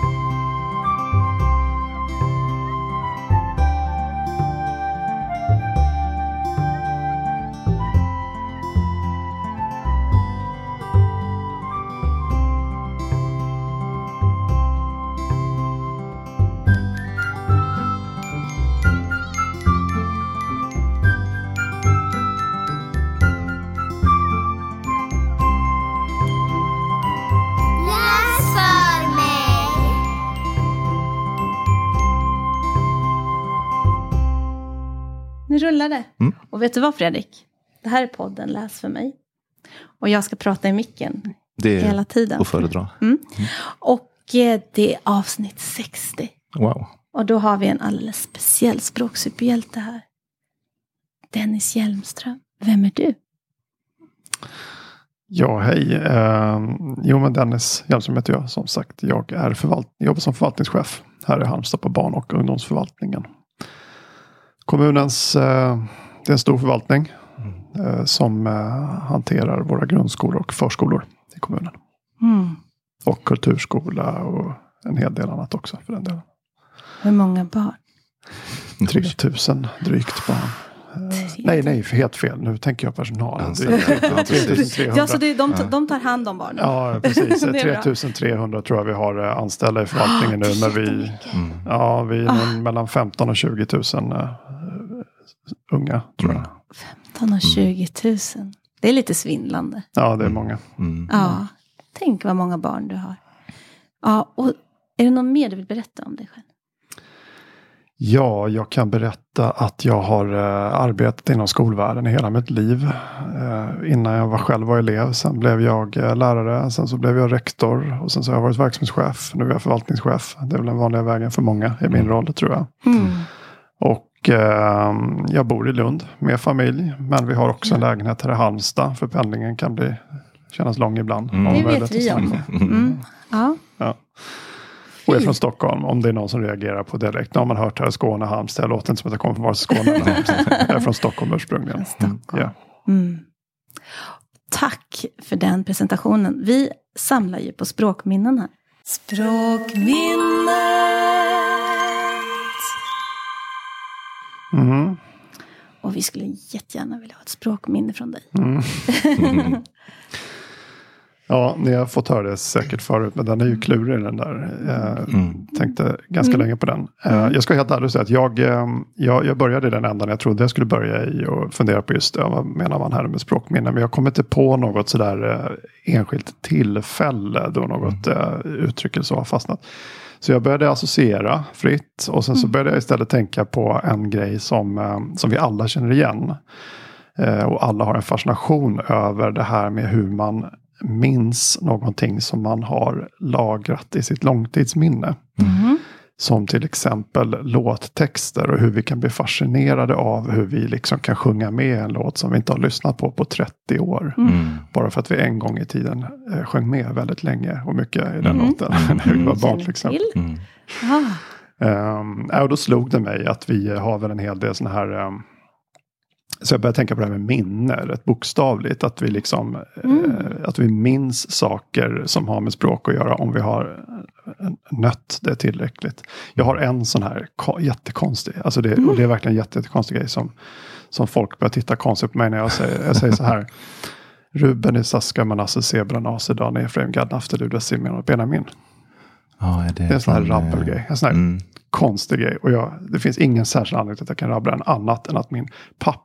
Läs Det. Mm. Och vet du vad Fredrik? Det här är podden Läs för mig. Och jag ska prata i micken Det är hela tiden. att föredra. Och eh, det är avsnitt 60. Wow. Och då har vi en alldeles speciell språksuperhjälte här. Dennis Hjelmström. Vem är du? Ja, hej. Eh, jo, men Dennis Hjelmström heter jag. Som sagt, jag är förvalt- jobbar som förvaltningschef här i Halmstad på barn och ungdomsförvaltningen. Kommunens, eh, det är en stor förvaltning eh, som eh, hanterar våra grundskolor och förskolor i kommunen. Mm. Och kulturskola och en hel del annat också för den delen. Hur många barn? 3000 drygt barn. Nej, nej, för helt fel. Nu tänker jag 3300. Ja, så det, de, de tar hand om barnen? Ja, precis. Det är bra. 3300 tror jag vi har anställda i förvaltningen nu. Men vi, Mm. ja, vi är Ah. mellan 15 och 20 000 eh, unga tror jag. 15 och 20 000. Det är lite svindlande. Ja, det är många. Mm. Ja, tänk vad många barn du har. Ja, och är det något mer du vill berätta om dig själv? Ja, jag kan berätta att jag har eh, arbetat inom skolvärlden i hela mitt liv. Eh, innan jag var själv var elev. Sen blev jag eh, lärare. Sen så blev jag rektor. Och sen så har jag varit verksamhetschef. Nu är jag förvaltningschef. Det är väl den vanliga vägen för många i min roll tror jag. Mm. Och jag bor i Lund med familj. Men vi har också en lägenhet här i Halmstad. För pendlingen kan bli, kännas lång ibland. Mm. Om Det vet vi om. Mm. Ja. Ja. Och är från Stockholm. Om det är någon som reagerar på direkt. Nu har man hört här Skåne, Halmstad. Jag låter inte som att jag kommer från vare sig Skåne eller Halmstad. Jag är från Stockholm ursprungligen. Stockholm. Ja. Mm. Tack för den presentationen. Vi samlar ju på språkminnen här. Språkminnet! Mhm. Och vi skulle jättegärna vilja ha ett språkminne från dig. Mm. Ja, ni har fått höra det säkert förut, men den är ju klurig den där. Jag Mm. tänkte ganska länge på den. Eh, Jag ska helt ärligt säga att jag, eh, jag, jag började i den ändan jag trodde jag skulle börja i och fundera på just det. Vad menar man här med språkminne? Men jag kom inte på något sådär eh, enskilt tillfälle då något eh, uttryck eller så har fastnat. Så jag började associera fritt och sen så började jag istället tänka på en grej som, eh, som vi alla känner igen. Eh, Och alla har en fascination över det här med hur man minns någonting som man har lagrat i sitt långtidsminne. Mhm. Som till exempel låttexter och hur vi kan bli fascinerade av hur vi liksom kan sjunga med en låt som vi inte har lyssnat på på 30 år. Mm. Bara för att vi en gång i tiden eh, sjöng med väldigt länge och mycket i den Mm. låten. När vi var barn till exempel. Mm. Um, och då slog det mig att vi har väl en hel del sådana här ehm, så jag började tänka på det här med minne, rätt bokstavligt. Att vi, liksom, eh, att vi minns saker som har med språk att göra om vi har eh, nött det tillräckligt. Jag har en sån här ko- jättekonstig, alltså det, och det är verkligen en jätte, jättekonstig grej som, som folk börjar titta konstigt på mig när jag säger, jag säger så här. Ruben Isaska Manasse Zebra Nase Dan Efraim Gad Naftalud Simeon och Benjamin. Ja, är det, Det är en sån här eh, rabbelgrej. En sån här Mm. konstig grej. Och jag, det finns ingen särskild anledning till att jag kan rabbla den annat än att min pappa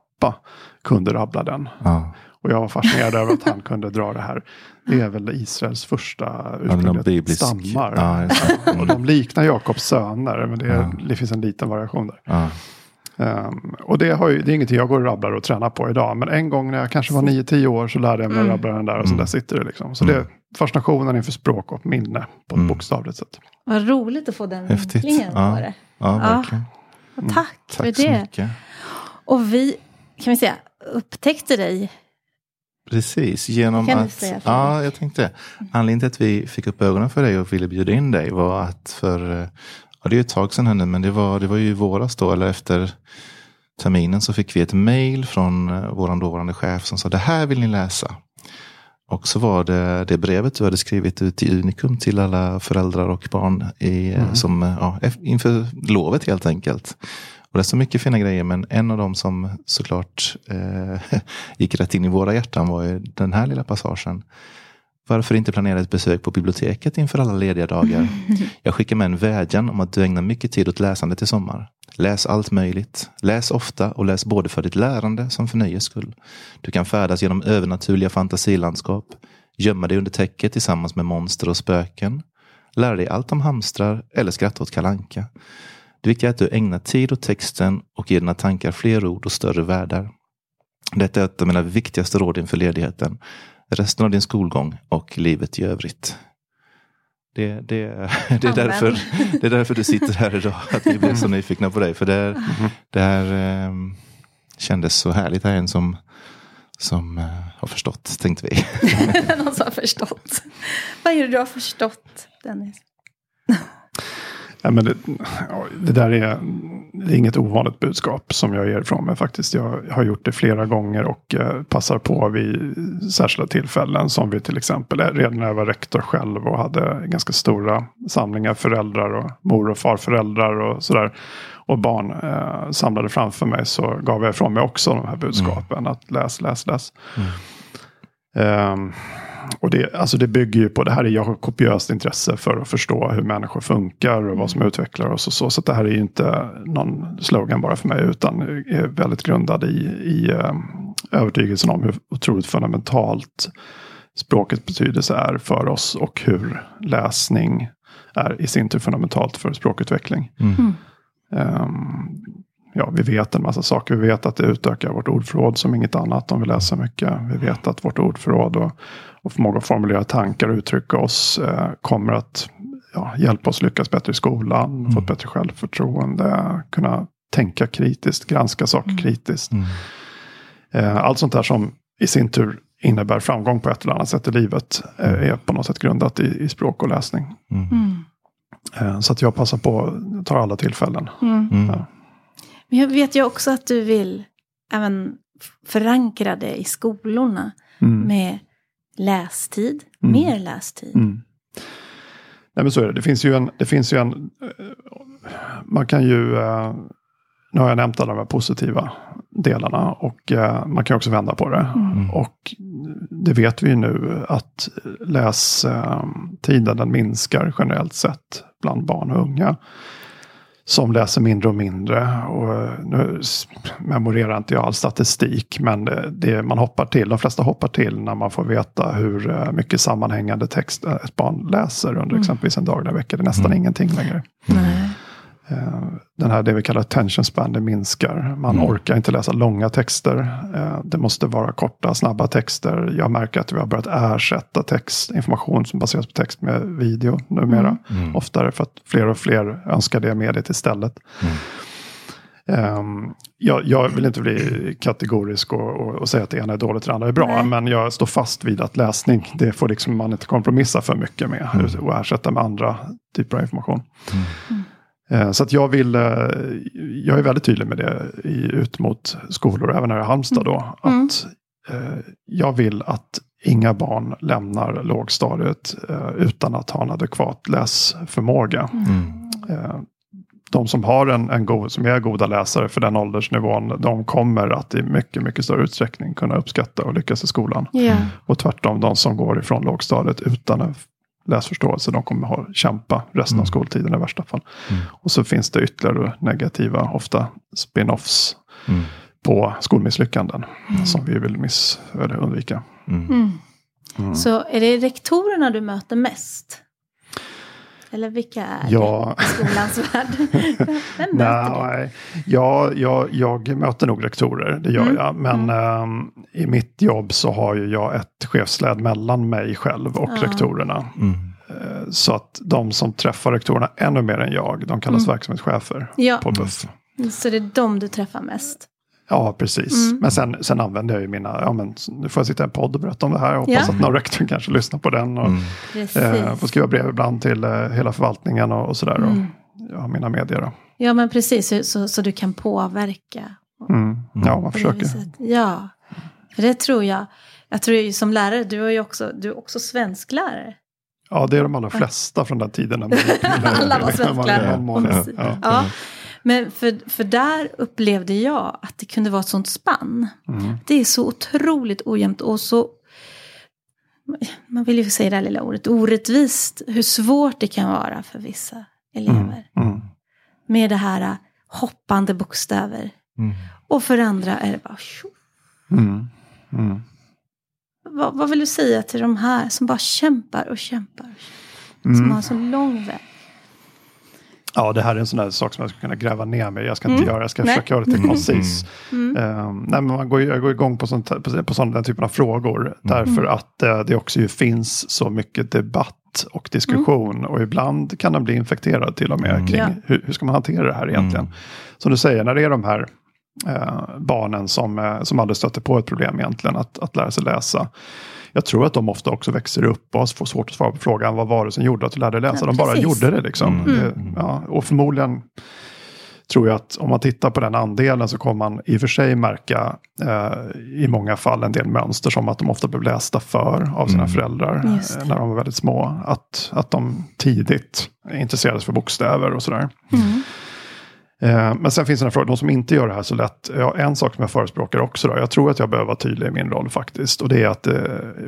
kunde rabbla den. Ja. Och jag var fascinerad över att han kunde dra det här. Det är väl Israels första ursprungliga biblisk- stammar. Ja, det. och de liknar Jakobs söner. Men det, är, Ja. det finns en liten variation där. Ja. Ehm, och det, har ju, det är ingenting jag går och rabblar och tränar på idag. Men en gång när jag kanske var 9-10 år så lärde jag mig att rabbla den där. Och så Mm. där sitter det liksom. Så det är fascinationen inför språk och minne på ett Mm. bokstavligt sätt. vad roligt att få den Häftigt. vinklingen Ja. på det. ja, Ja. verkligen. Och tack, för Tack så det. mycket. Och vi, kan vi säga, upptäckte dig. Precis, genom Kan att... säga, ja, jag tänkte. Anledningen till att vi fick upp ögonen för dig och ville bjuda in dig var att för... Ja, det är ju ett tag sedan här nu, men det var, det var ju i våras då, eller efter terminen så fick vi ett mejl från eh, vår dåvarande chef som sa det här vill ni läsa. Och så var det det brevet du hade skrivit ut i Unikum till alla föräldrar och barn i, Mm. som, ja, inför lovet helt enkelt. Och det är så mycket fina grejer men en av dem som såklart eh, gick rätt in i våra hjärtan var ju den här lilla passagen. Varför inte planera ett besök på biblioteket inför alla lediga dagar? Jag skickar med en vädjan om att du ägnar mycket tid åt läsandet i sommar. Läs allt möjligt. Läs ofta och läs både för ditt lärande som för nöjes skull. Du kan färdas genom övernaturliga fantasilandskap, gömma dig under täcket tillsammans med monster och spöken, lära dig allt om hamstrar eller skratta åt kalanka. Det viktiga är att du ägnar tid åt texten och ger dina tankar fler ord och större världar. Detta är ett av mina viktigaste råd inför ledigheten. Resten av din skolgång och livet i övrigt. Det, det, det, är därför, det är därför du sitter här idag. Att vi blev så nyfikna på dig. För det, är- det här eh, kändes så härligt. Det här är en som, som eh, har förstått, tänkte vi. Någon som har förstått. Vad är det du har förstått, Dennis? Ja, men det, det där är, det är inget ovanligt budskap som jag ger ifrån mig faktiskt. Jag har gjort det flera gånger och eh, passar på vid särskilda tillfällen. Som vi till exempel redan när jag var rektor själv och hade ganska stora samlingar föräldrar och mor och farföräldrar och sådär. Och barn eh, samlade framför mig så gav jag ifrån mig också de här budskapen. Att läs, läs, läs. Ehm, och det, alltså det bygger ju på, det här är jag har kopiöst intresse för att förstå hur människor funkar och vad som utvecklar oss och så. Så att det här är ju inte någon slogan bara för mig utan är väldigt grundad i, i eh, övertygelsen om hur otroligt fundamentalt språkets betydelse är för oss och hur läsning är i sin tur fundamentalt för språkutveckling. Mm. Ehm, ja, vi vet en massa saker. Vi vet att det utökar vårt ordförråd som inget annat om vi läser mycket. Vi vet att vårt ordförråd och, och förmåga att formulera tankar och uttrycka oss eh, kommer att ja, hjälpa oss lyckas bättre i skolan, få ett bättre självförtroende, kunna tänka kritiskt, granska saker kritiskt. Mm. Eh, allt sånt där som i sin tur innebär framgång på ett eller annat sätt i livet eh, är på något sätt grundat i, i språk och läsning. Mm. Eh, så att jag passar på, tar alla tillfällen. Mm. Mm. Ja. Men jag vet ju också att du vill även förankra det i skolorna Mm. med lästid, Mm. mer lästid. Mm. Nej men så är det. Det finns ju en, det finns ju en eh, man kan ju, eh, nu har jag nämnt alla de här positiva delarna och eh, man kan också vända på det. Mm. Och det vet vi ju nu att lästiden den minskar generellt sett bland barn och unga. Som läser mindre och mindre. Och eh, nu memorerar inte jag all statistik. Men det, man hoppar till, de flesta hoppar till när man får veta hur eh, mycket sammanhängande text ett barn läser under exempelvis en dag eller en vecka. Det är nästan Mm. ingenting längre. Nej. Eh, Den här det vi kallar attention span, det minskar. Man Mm. orkar inte läsa långa texter. Eh, Det måste vara korta, snabba texter. Jag märker att vi har börjat ersätta text, information som baseras på text med video numera. Mm. Oftare för att fler och fler önskar det mediet istället. Mm. Ehm, jag, jag vill inte bli kategorisk och, och, och säga att det ena är dåligt och det andra är bra. Nej. Men jag står fast vid att läsning, det får liksom man inte kompromissa för mycket med. Mm. Och ersätta med andra typer av information. Mm. Eh, Så att jag vill, eh, jag är väldigt tydlig med det i, ut mot skolor, även här i Halmstad då. Mm. Att eh, jag vill att inga barn lämnar lågstadiet utan att ha en adekvat läsförmåga. Mm. De som har en, en god, som är goda läsare för den åldersnivån, de kommer att i mycket, mycket större utsträckning kunna uppskatta och lyckas i skolan. Ja. Och tvärtom, de som går ifrån lågstadiet utan en läsförståelse, de kommer ha kämpa resten av Mm. skoltiden i värsta fall. Mm. Och så finns det ytterligare negativa, ofta spin-offs Mm. på skolmisslyckanden. Som vi vill miss, eller undvika. Mm. Mm. Mm. Så är det rektorerna du möter mest? Eller vilka är Ja. det i skolans värld? Vem möter du? Nej, ja, jag, jag möter nog rektorer, det gör Mm. jag. Men ehm, i mitt jobb så har ju jag ett chefsled mellan mig själv och Ja. rektorerna. Mm. Eh, Så att de som träffar rektorerna ännu mer än jag, de kallas Mm. verksamhetschefer Ja, på BUF. så det är de du träffar mest? Ja, precis. Mm. Men sen, sen använder jag ju mina, ja men nu får jag sitta i en podd och berätta om det här. Jag hoppas Ja. att någon rektor kanske lyssnar på den. Och, Mm. Eh, får skriva brev ibland till eh, hela förvaltningen och, och sådär. Mm. Och, har mina medier. då. Ja, men precis. Så, så, du kan påverka. Mm. Ja, man försöker. Ja, för det tror jag. Jag tror ju som lärare, du är ju också, du är också svensklärare. Ja, det är de allra flesta från den tiden. När man, Alla var svensklärare. Ja. Ja. Men för, för där upplevde jag att det kunde vara ett sånt spann. Mm. Det är så otroligt ojämnt och så, man vill ju säga det här lilla ordet, orättvist hur svårt det kan vara för vissa elever. Mm. Med det här hoppande bokstäver. Mm. Och för andra är det bara. Mm. Mm. vad, vad vill du säga till de här som bara kämpar och kämpar? Som Mm. har en så lång väg. Ja, det här är en sån där sak som jag skulle kunna gräva ner mig. Jag ska inte Mm. göra, jag ska Nej. försöka göra det lite Mm. koncis. Mm. Um, nej, men man går, ju- jag går igång på, sånt, på, på sån, den typen av frågor. Därför att eh, det också ju finns så mycket debatt och diskussion. Och ibland kan den bli infekterad till och med Mm. kring Ja. hur, hur ska man hantera det här egentligen. Mm. Som du säger, när det är de här eh, barnen som, eh, som aldrig stöter på ett problem egentligen att, att lära sig läsa. Jag tror att de ofta också växer upp och får svårt att svara på frågan vad var det som gjorde att du lärde dig läsa. Ja, de bara gjorde det liksom. Mm. Det, ja, och förmodligen tror jag att om man tittar på den andelen så kommer man i och för sig märka eh, i många fall en del mönster som att de ofta blev lästa för av sina Mm. föräldrar eh, när de var väldigt små. Att, att de tidigt intresserades för bokstäver och sådär. Mm. Eh, Men sen finns det den här frågan, de som inte gör det här så lätt. Ja, en sak som jag förespråkar också, då, jag tror att jag behöver vara tydlig i min roll faktiskt. Och det är att eh,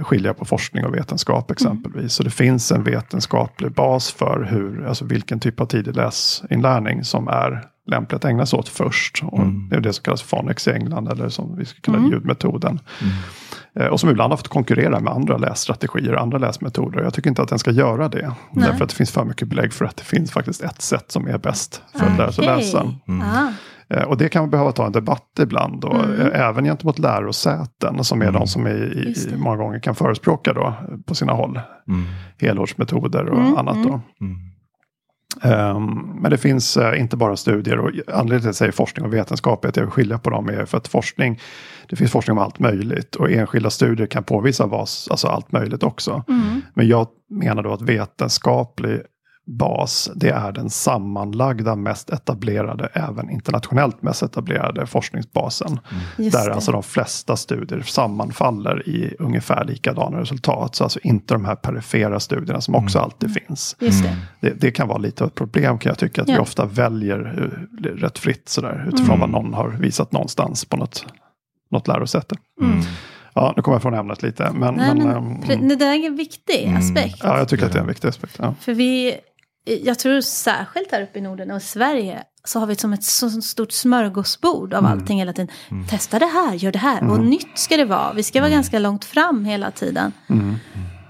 skilja på forskning och vetenskap exempelvis. Så det finns en vetenskaplig bas för hur, alltså vilken typ av tidig läsinlärning som är lämpligt att ägna sig åt först. Och Mm. Det är det som kallas Phonics i England eller som vi skulle kalla Mm. ljudmetoden. Eh, Och som ibland har fått konkurrera med andra lässtrategier och andra läsmetoder. Jag tycker inte att den ska göra det. Nej. Därför att det finns för mycket belägg för att det finns faktiskt ett sätt som är bäst för att lära sig läsa. Mm. Ah. Eh, Och det kan man behöva ta en debatt ibland. Och Mm. eh, Även gentemot lärosäten som är Mm. de som i, i, det. många gånger kan förespråka då, eh, på sina håll. Mm. Helårsmetoder och Mm, annat. Då. Ehm, men det finns eh, inte bara studier och anledningen till att jag säger forskning och vetenskap är att jag vill skilja på dem är för att forskning, det finns forskning om allt möjligt och enskilda studier kan påvisa vad, alltså allt möjligt också. Mm. Men jag menar då att vetenskaplig bas, det är den sammanlagda mest etablerade, även internationellt mest etablerade forskningsbasen. Just där det. alltså de flesta studier sammanfaller i ungefär likadana resultat. Så alltså inte de här perifera studierna som också alltid finns. Just det. Det, det kan vara lite av ett problem kan jag tycka. Att vi Ja. ofta väljer eh, rätt fritt sådär. Utifrån Mm. vad någon har visat någonstans på något, något lärosäte. Mm. Ja, nu kommer jag från ämnet lite. Men, Nej, men, men, ehm, det där är en viktig Mm. aspekt. ja, jag tycker att det är en viktig aspekt. Ja. För vi, jag tror särskilt här uppe i Norden och Sverige så har vi som ett så stort smörgåsbord av allting hela tiden. Testa det här, gör det här och nytt ska det vara. Vi ska vara ganska långt fram hela tiden. Mm.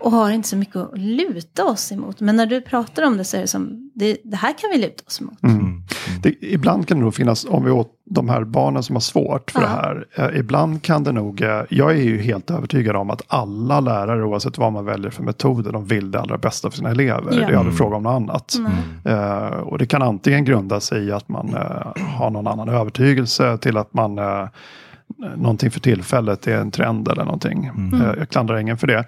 Och har inte så mycket att luta oss emot. Men när du pratar om det så är det som, det, det här kan vi luta oss emot. Mm. Det, ibland kan det nog finnas, om vi åt de här barnen som har svårt för Ja. det här. Eh, ibland kan det nog, eh, jag är ju helt övertygad om att alla lärare oavsett vad man väljer för metoder, de vill det allra bästa för sina elever. Ja. Det är aldrig fråga om något annat. Nej. Eh, och det kan antingen grunda sig i att man eh, har någon annan övertygelse till att man eh, någonting för tillfället är en trend eller någonting. Mm. Eh, jag klandrar ingen för det.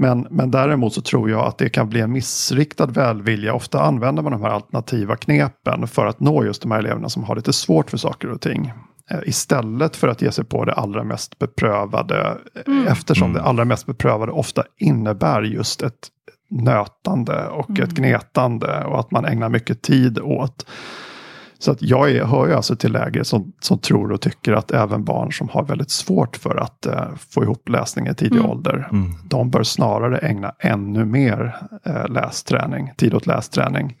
Men, men däremot så tror jag att det kan bli en missriktad välvilja. Ofta använder man de här alternativa knepen för att nå just de här eleverna som har lite svårt för saker och ting. Eh, Istället för att ge sig på det allra mest beprövade. eh, Eftersom det allra mest beprövade ofta innebär just ett nötande och ett gnetande. Och att man ägnar mycket tid åt. Så att jag är, hör ju alltså till läger som, som tror och tycker att även barn som har väldigt svårt för att eh, få ihop läsning i tidig ålder. Mm. De bör snarare ägna ännu mer eh, lästräning, tid åt lästräning.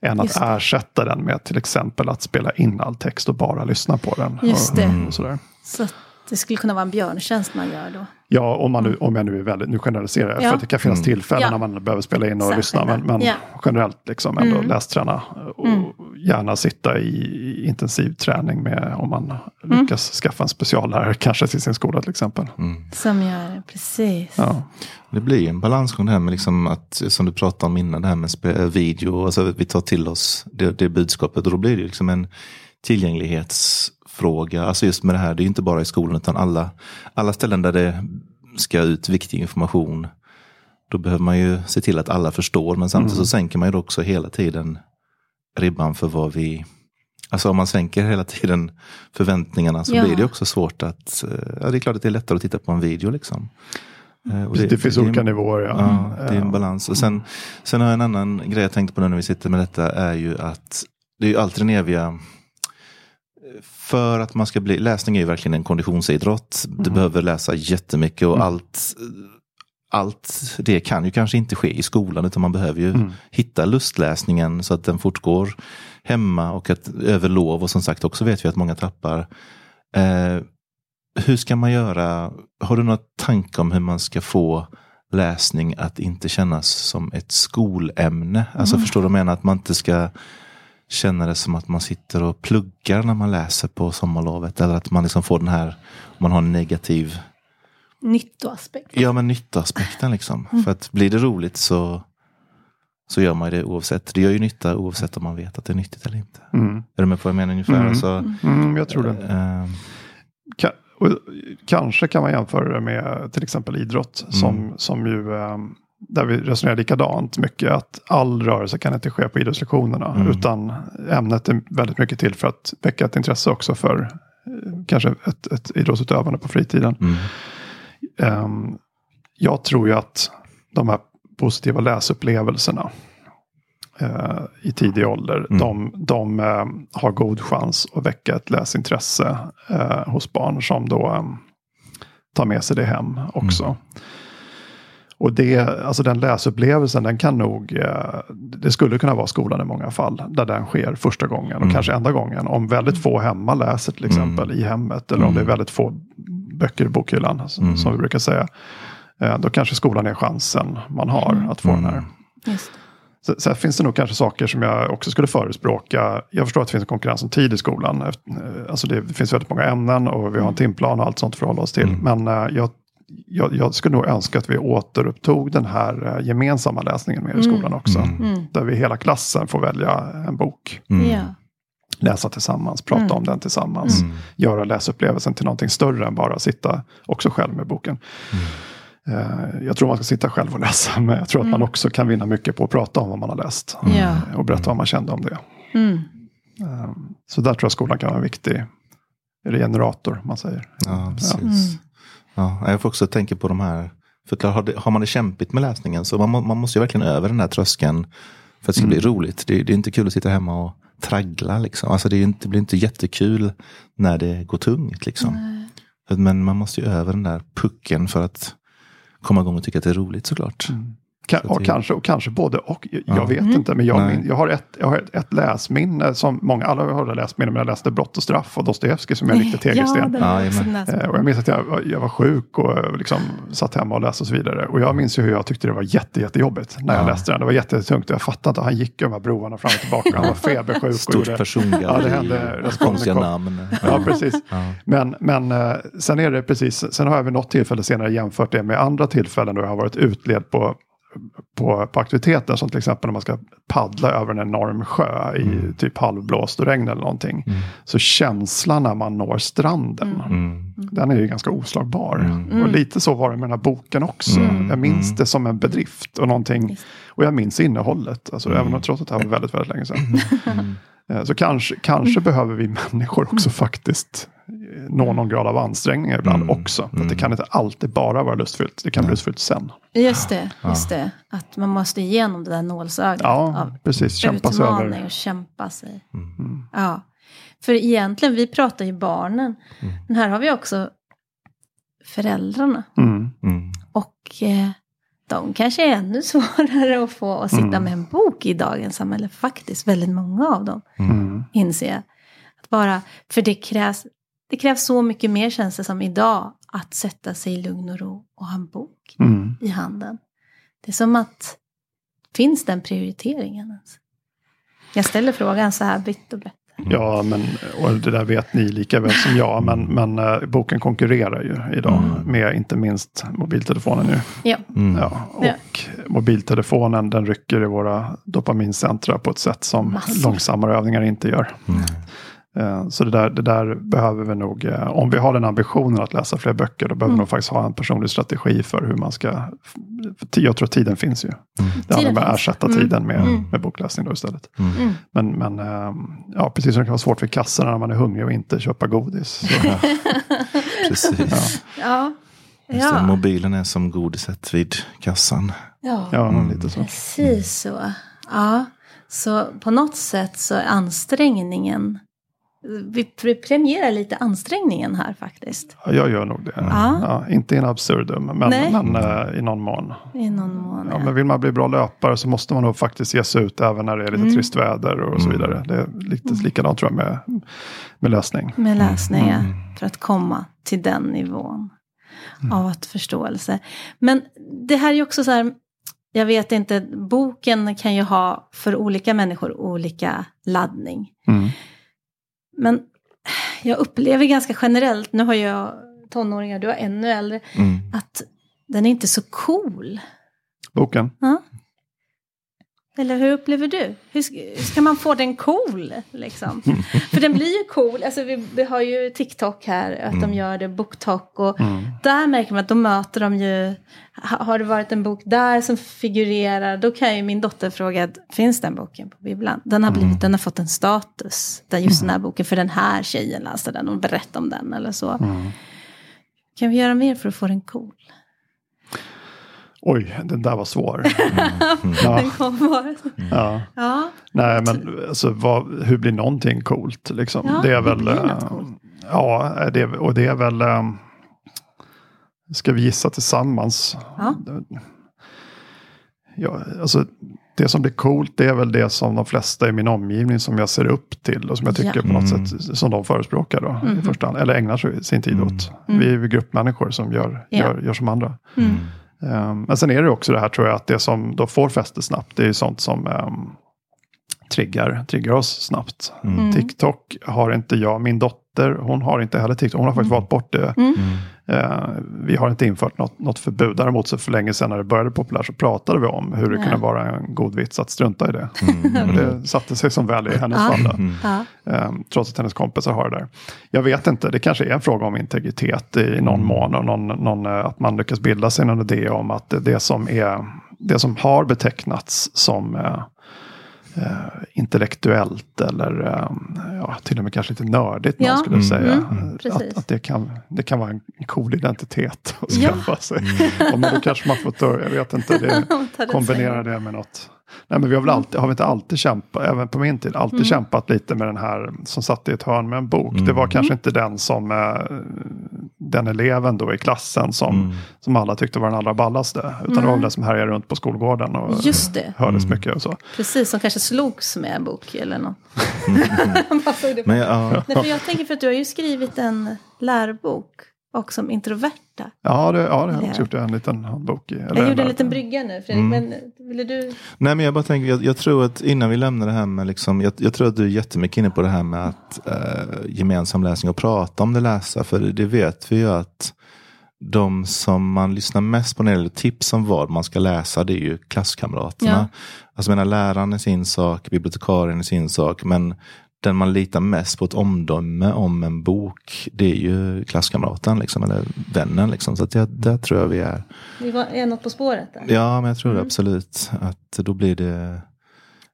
Än att ersätta den med till exempel att spela in all text och bara lyssna på den. Just och, det. Och sådär. Så att det skulle kunna vara en björntjänst man gör då. Ja, om, man nu, om jag nu är väldigt, nu generaliserar jag, Ja. för att det kan finnas Mm. tillfällen Ja. när man behöver spela in och Särskilda. lyssna. Men, men Ja. generellt liksom ändå Mm. lästräna och gärna sitta i intensiv träning med om man lyckas skaffa en speciallärare kanske till sin skola till exempel. Mm. Som gör, precis. Ja. Det blir en balansgång det här med liksom att, som du pratade om innan, det här med eh, video, alltså vi tar till oss det, det budskapet och då blir det liksom en tillgänglighetsfråga. Alltså just med det här, det är inte bara i skolan utan alla, alla ställen där det ska ut viktig information. Då behöver man ju se till att alla förstår, men samtidigt så sänker man ju också hela tiden ribban för vad vi Alltså om man sänker hela tiden förväntningarna så Ja. blir det också svårt att, eh, ja det är klart att det är lättare att titta på en video liksom. Eh, och Det, finns olika nivåer. Ja. Ja, det är en balans. Och sen, sen har jag en annan grej jag tänkte på nu när vi sitter med detta är ju att det är ju alltid den eviga för att man ska bli, läsning är ju verkligen en konditionsidrott. Du behöver läsa jättemycket och allt, allt det kan ju kanske inte ske i skolan utan man behöver ju hitta lustläsningen så att den fortgår hemma och att över lov och som sagt också vet vi att många tappar. Eh, hur ska man göra? Har du några tankar om hur man ska få läsning att inte kännas som ett skolämne? Alltså förstår du vad jag menar? Att man inte ska känna det som att man sitter och pluggar när man läser på sommarlovet. Eller att man liksom får den här, man har en negativ, Nyttoaspekt. ja men nyttoaspekten liksom. För att blir det roligt så, så gör man ju det oavsett. Det gör ju nytta oavsett om man vet att det är nyttigt eller inte. Mm. Är du med på vad jag menar ungefär? Mm. Alltså, Mm, jag tror det. eh, Ka- och kanske kan man jämföra det med till exempel idrott. Som, som ju, eh, där vi resonerar likadant mycket. Att all rörelse kan inte ske på idrottslektionerna. Mm. Utan ämnet är väldigt mycket till för att väcka ett intresse också för eh, kanske ett, ett idrottsutövande på fritiden. mm, Ehm, jag tror ju att de här positiva läsupplevelserna eh, i tidig ålder, Mm. de, de eh, har god chans att väcka ett läsintresse eh, hos barn som då eh, tar med sig det hem också. Mm. Och det, alltså den läsupplevelsen, den kan nog, eh, det skulle kunna vara skolan i många fall, där den sker första gången och Mm. kanske enda gången. Om väldigt få hemma läser till exempel i hemmet, eller om det är väldigt få böcker i bokhyllan, som, Mm. som vi brukar säga. Eh, Då kanske skolan är chansen man har att få den här. Just. Så, så här finns det nog kanske saker som jag också skulle förespråka. Jag förstår att det finns en konkurrens om tid i skolan. Eh, Alltså det finns väldigt många ämnen och vi har en timplan och allt sånt att förhålla oss till. Men eh, jag, jag, jag skulle nog önska att vi återupptog den här eh, gemensamma läsningen mer i skolan också. Mm. Där vi hela klassen får välja en bok. mm, Ja. Läsa tillsammans, prata Mm. om den tillsammans. Mm. Göra läsupplevelsen till någonting större än bara sitta också själv med boken. Eh, Jag tror man ska sitta själv och läsa, men jag tror att man också kan vinna mycket på att prata om vad man har läst. Ja. Och berätta vad man kände om det. Mm. Eh, Så där tror jag skolan kan vara en viktig generator, man säger. Ja, precis. Ja, jag får också tänka på de här, för har, det, har man det kämpigt med läsningen så man, må- man måste ju verkligen över den här tröskeln för att det ska bli roligt. Det, är- det är inte kul att sitta hemma och traggla liksom. Alltså det, inte, det blir inte jättekul när det går tungt liksom. Men man måste ju över den där pucken för att komma igång och tycka att det är roligt såklart. Ka- Det- kanske, och kanske både och. Jag Ja. vet inte, men jag, min, jag har, ett, jag har ett, ett läsminne som många, alla har läsminne, men jag läste Brott och straff och Dostojevskij som är en riktig Ja, tegelsten. Jajamän. läst. Eh, Och jag minns att jag, var- jag var sjuk och eh, liksom satt hemma och läste och så vidare. Och jag minns ju hur jag tyckte det var jätte, jättejobbigt när jag Ja. läste den. Det var jättetungt och jag fattade inte. Han gick över de här broarna fram och tillbaka. Han var febersjuk. och Stort gjorde- persongalleri, Ja, det hände. Konstiga namn. Ja, precis. Ja. Men, men eh, sen är det precis, sen har jag vid något tillfälle senare jämfört det med andra tillfällen då jag har varit utled på, på, på aktiviteter. Som till exempel när man ska paddla över en enorm sjö i typ halvblåst och regn eller någonting. Så känslan när man når stranden, Mm. den är ju ganska oslagbar. Och lite så var det med den här boken också. Mm. Jag minns det som en bedrift och någonting. Och jag minns innehållet, alltså, även om trots att det här var väldigt, väldigt länge sedan. Eh, Så kanske, kanske behöver vi människor också faktiskt nå någon grad av ansträngning ibland Mm. också. Att det kan inte alltid bara vara lustfyllt. Det kan bli lustfyllt sen. Just det, just det. Att man måste igenom det där nålsögat Ja, av precis. Kämpa sig utmaning över. och kämpa sig. Mm. Ja. För egentligen, vi pratar ju barnen. Men här har vi också föräldrarna. Mm. Mm. Och eh, de kanske är ännu svårare att få att sitta Mm. med en bok i dagens samhälle. Faktiskt, väldigt många av dem, Mm. inser jag. Att bara, för det krävs, det krävs så mycket mer känns det som idag. Att sätta sig i lugn och ro och ha en bok Mm. i handen. Det är som att, finns den prioriteringen ens? Jag ställer frågan så här vitt och brett. Ja, men och det där vet ni lika väl som jag. Men, men eh, boken konkurrerar ju idag med inte minst mobiltelefonen nu. Ja, Mm. Ja, och Ja. mobiltelefonen den rycker i våra dopamincentra på ett sätt som Massor. långsammare övningar inte gör. Mm. Eh, Så det där, det där behöver vi nog, eh, om vi har den ambitionen att läsa fler böcker, då behöver vi nog faktiskt ha en personlig strategi för hur man ska, jag tror att tiden finns ju. Det handlar Tiden om att ersätta Mm. tiden med, Mm. med bokläsning då istället. Mm. Men, men eh, ja, precis som det kan vara svårt för kassorna när man är hungrig och inte köpa godis. Så, Precis. Ja. Det, Ja. mobilen är som godiset vid kassan. ja. ja, lite så. Precis så. Ja. Så på något sätt så är ansträngningen. Vi premierar lite ansträngningen här faktiskt. Ja, jag gör nog det. Ja. Ja, inte in absurdum, men, men eh, i någon mån. I någon mån. Ja, men vill man bli bra löpare så måste man nog faktiskt ge sig ut även när det är lite Mm. trist väder och så vidare. Det är lite likadant tror jag med, med läsning. Med läsning ja, Mm. för att komma till den nivån av att förståelse. Men det här är ju också så här, jag vet inte, boken kan ju ha för olika människor olika laddning. Men jag upplever ganska generellt, nu har jag tonåringar, du har ännu äldre, Mm. att den är inte så cool. Boken. Ja. Eller hur upplever du? Hur ska, man få den cool? Liksom? För den blir ju cool. Alltså, vi, vi har ju TikTok här, att de gör det, BookTok. Och Mm. där märker man att då möter de ju, ha- har det varit en bok där som figurerar, då kan ju min dotter fråga, finns den boken på bibblan? Den har, blivit, den har fått en status, den, just den här boken, för den här tjejen läste den och berättade om den eller så. Mm. Kan vi göra mer för att få den cool? Oj, den där var svår. Ja, Den kommer vara... ja. Ja, Nej, men alltså, vad, hur blir någonting coolt? Liksom? Ja, det är väl... något eh, coolt? Ja, det, och det är väl... eh, Ska vi gissa tillsammans? Ja. Ja, alltså, det som blir coolt det är väl det som de flesta i min omgivning som jag ser upp till och som jag tycker Ja. på något Mm. sätt som de förespråkar då, i Mhm. första hand. Eller ägnar sig sin tid åt. Vi är ju gruppmänniskor som gör, Ja. gör, gör som andra. Mm. Um, men sen är det också det här tror jag att det som då får fäste snabbt det är ju sånt som um, triggar, triggar oss snabbt. Mm. TikTok har inte jag, min dotter, hon har inte heller TikTok. Hon har faktiskt valt bort det. Mm. Eh, vi har inte infört något, något förbud. Däremot så för länge sedan när det började populärt så pratade vi om hur det Ja. kunde vara en god vits att strunta i det. Och det satte sig som väl i hennes Ja. fall. Mm. Eh, trots att hennes kompisar har det där. Jag vet inte, det kanske är en fråga om integritet i någon mån. Och någon, någon, eh, att man lyckas bilda sig någon idé om att det, det, som, är, det som har betecknats som eh, intellektuellt eller eh, ja, till och med kanske lite nördigt Ja. skulle Mm. säga. Mm. Precis. Att, att det, kan, det kan vara en cool identitet att Ja. skaffa sig. Och men då kanske man får, ta- jag vet inte, det kombinera det med något. Nej men vi har väl alltid, har vi inte alltid kämpat, även på min tid, alltid Mm. kämpat lite med den här som satt i ett hörn med en bok. Det var kanske inte den som eh, den eleven då i klassen som, Mm. som alla tyckte var den allra ballaste. Utan det var väl den som härjade runt på skolgården och Just det. hördes mycket och så. Precis, som kanske slogs med en bok eller något. Men ja, Nej, för jag tänker för att du har ju skrivit en lärobok och som introverta. Ja, det, ja, det har jag Ja. också gjort. En liten handbok. eller Jag gjorde en liten brygga nu Fredrik, men ville du? Nej men jag bara tänker, jag, jag tror att innan vi lämnar det här med liksom, jag, jag tror att du är jättemycket inne på det här med att eh, gemensam läsning och prata om det läsa. För det vet vi ju att de som man lyssnar mest på när det gäller tips om vad man ska läsa, det är ju klasskamraterna. Ja. Alltså jag menar, läraren är sin sak, bibliotekarien är sin sak, men den man litar mest på ett omdöme om en bok, det är ju klasskamraten, liksom, eller vännen. Liksom. Så att det, där tror jag vi är. Vi var, är något på spåret där? Ja, men jag tror det absolut. Att då blir det...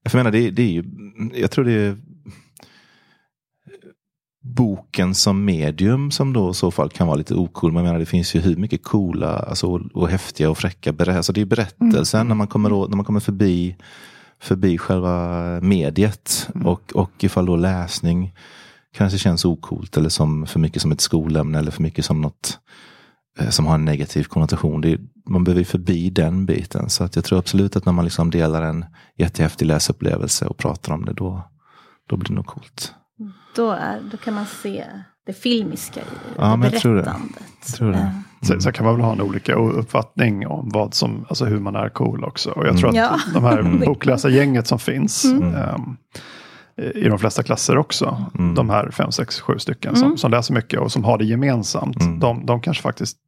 För jag menar, det, det är ju... Jag tror det är boken som medium som då i så fall kan vara lite ocool. Men jag menar, det finns ju hur mycket coola alltså, och, och häftiga och fräcka berättelser. Alltså, det är berättelsen när, man kommer, när man kommer förbi, förbi själva mediet. Och, och ifall då läsning kanske känns ocoolt eller som för mycket som ett skolämne eller för mycket som något eh, som har en negativ konnotation. Det är, man behöver ju förbi den biten. Så att jag tror absolut att när man liksom delar en jättehäftig läsupplevelse och pratar om det, då, då blir det nog coolt. Då, är, då kan man se det filmiska i det, Ja, men jag tror det. berättandet. Jag tror det. Ja. Sen, sen kan man väl ha en olika uppfattning om vad som, alltså hur man är cool också. Och jag tror att Ja. de här Mm. bokläsargänget som finns Mm. ehm, i de flesta klasser också, Mm. de här fem, sex, sju stycken som, som läser mycket och som har det gemensamt, Mm. de, de kanske faktiskt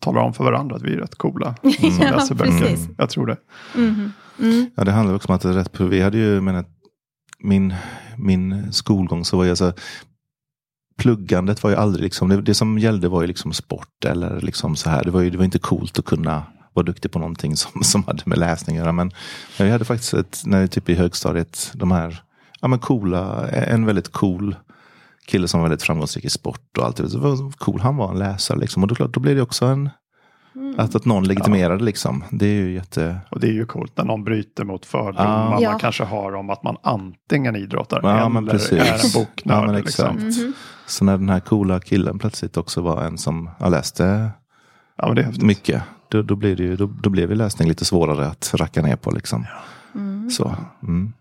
talar om för varandra att vi är rätt coola som Ja, läser böcker. precis. Jag tror det. Mhm. Mm. Ja, det handlar också om att det är rätt på. Vi hade ju, men min, min skolgång så var jag så pluggandet var ju aldrig liksom, det, det som gällde var ju liksom sport eller liksom så här. Det var ju det var inte coolt att kunna vara duktig på någonting som, som hade med läsning att göra. Men jag hade faktiskt ett, när jag typ i högstadiet, de här ja, men coola, en väldigt cool kille som var väldigt framgångsrik i sport och allt. Det var cool, han var en läsare liksom. Och då, då blev det också en att, att någon legitimerade liksom. Det är ju jätte... Och det är ju coolt när någon bryter mot fördomar Ja. man kanske har om att man antingen idrottar Ja, men eller är en boknörd. Ja, men liksom. exakt. Så när den här coola killen plötsligt också var en som jag läste ja, mycket. Då, då, blir det ju, då, då blev ju läsning lite svårare att racka ner på. Liksom. Så, mm.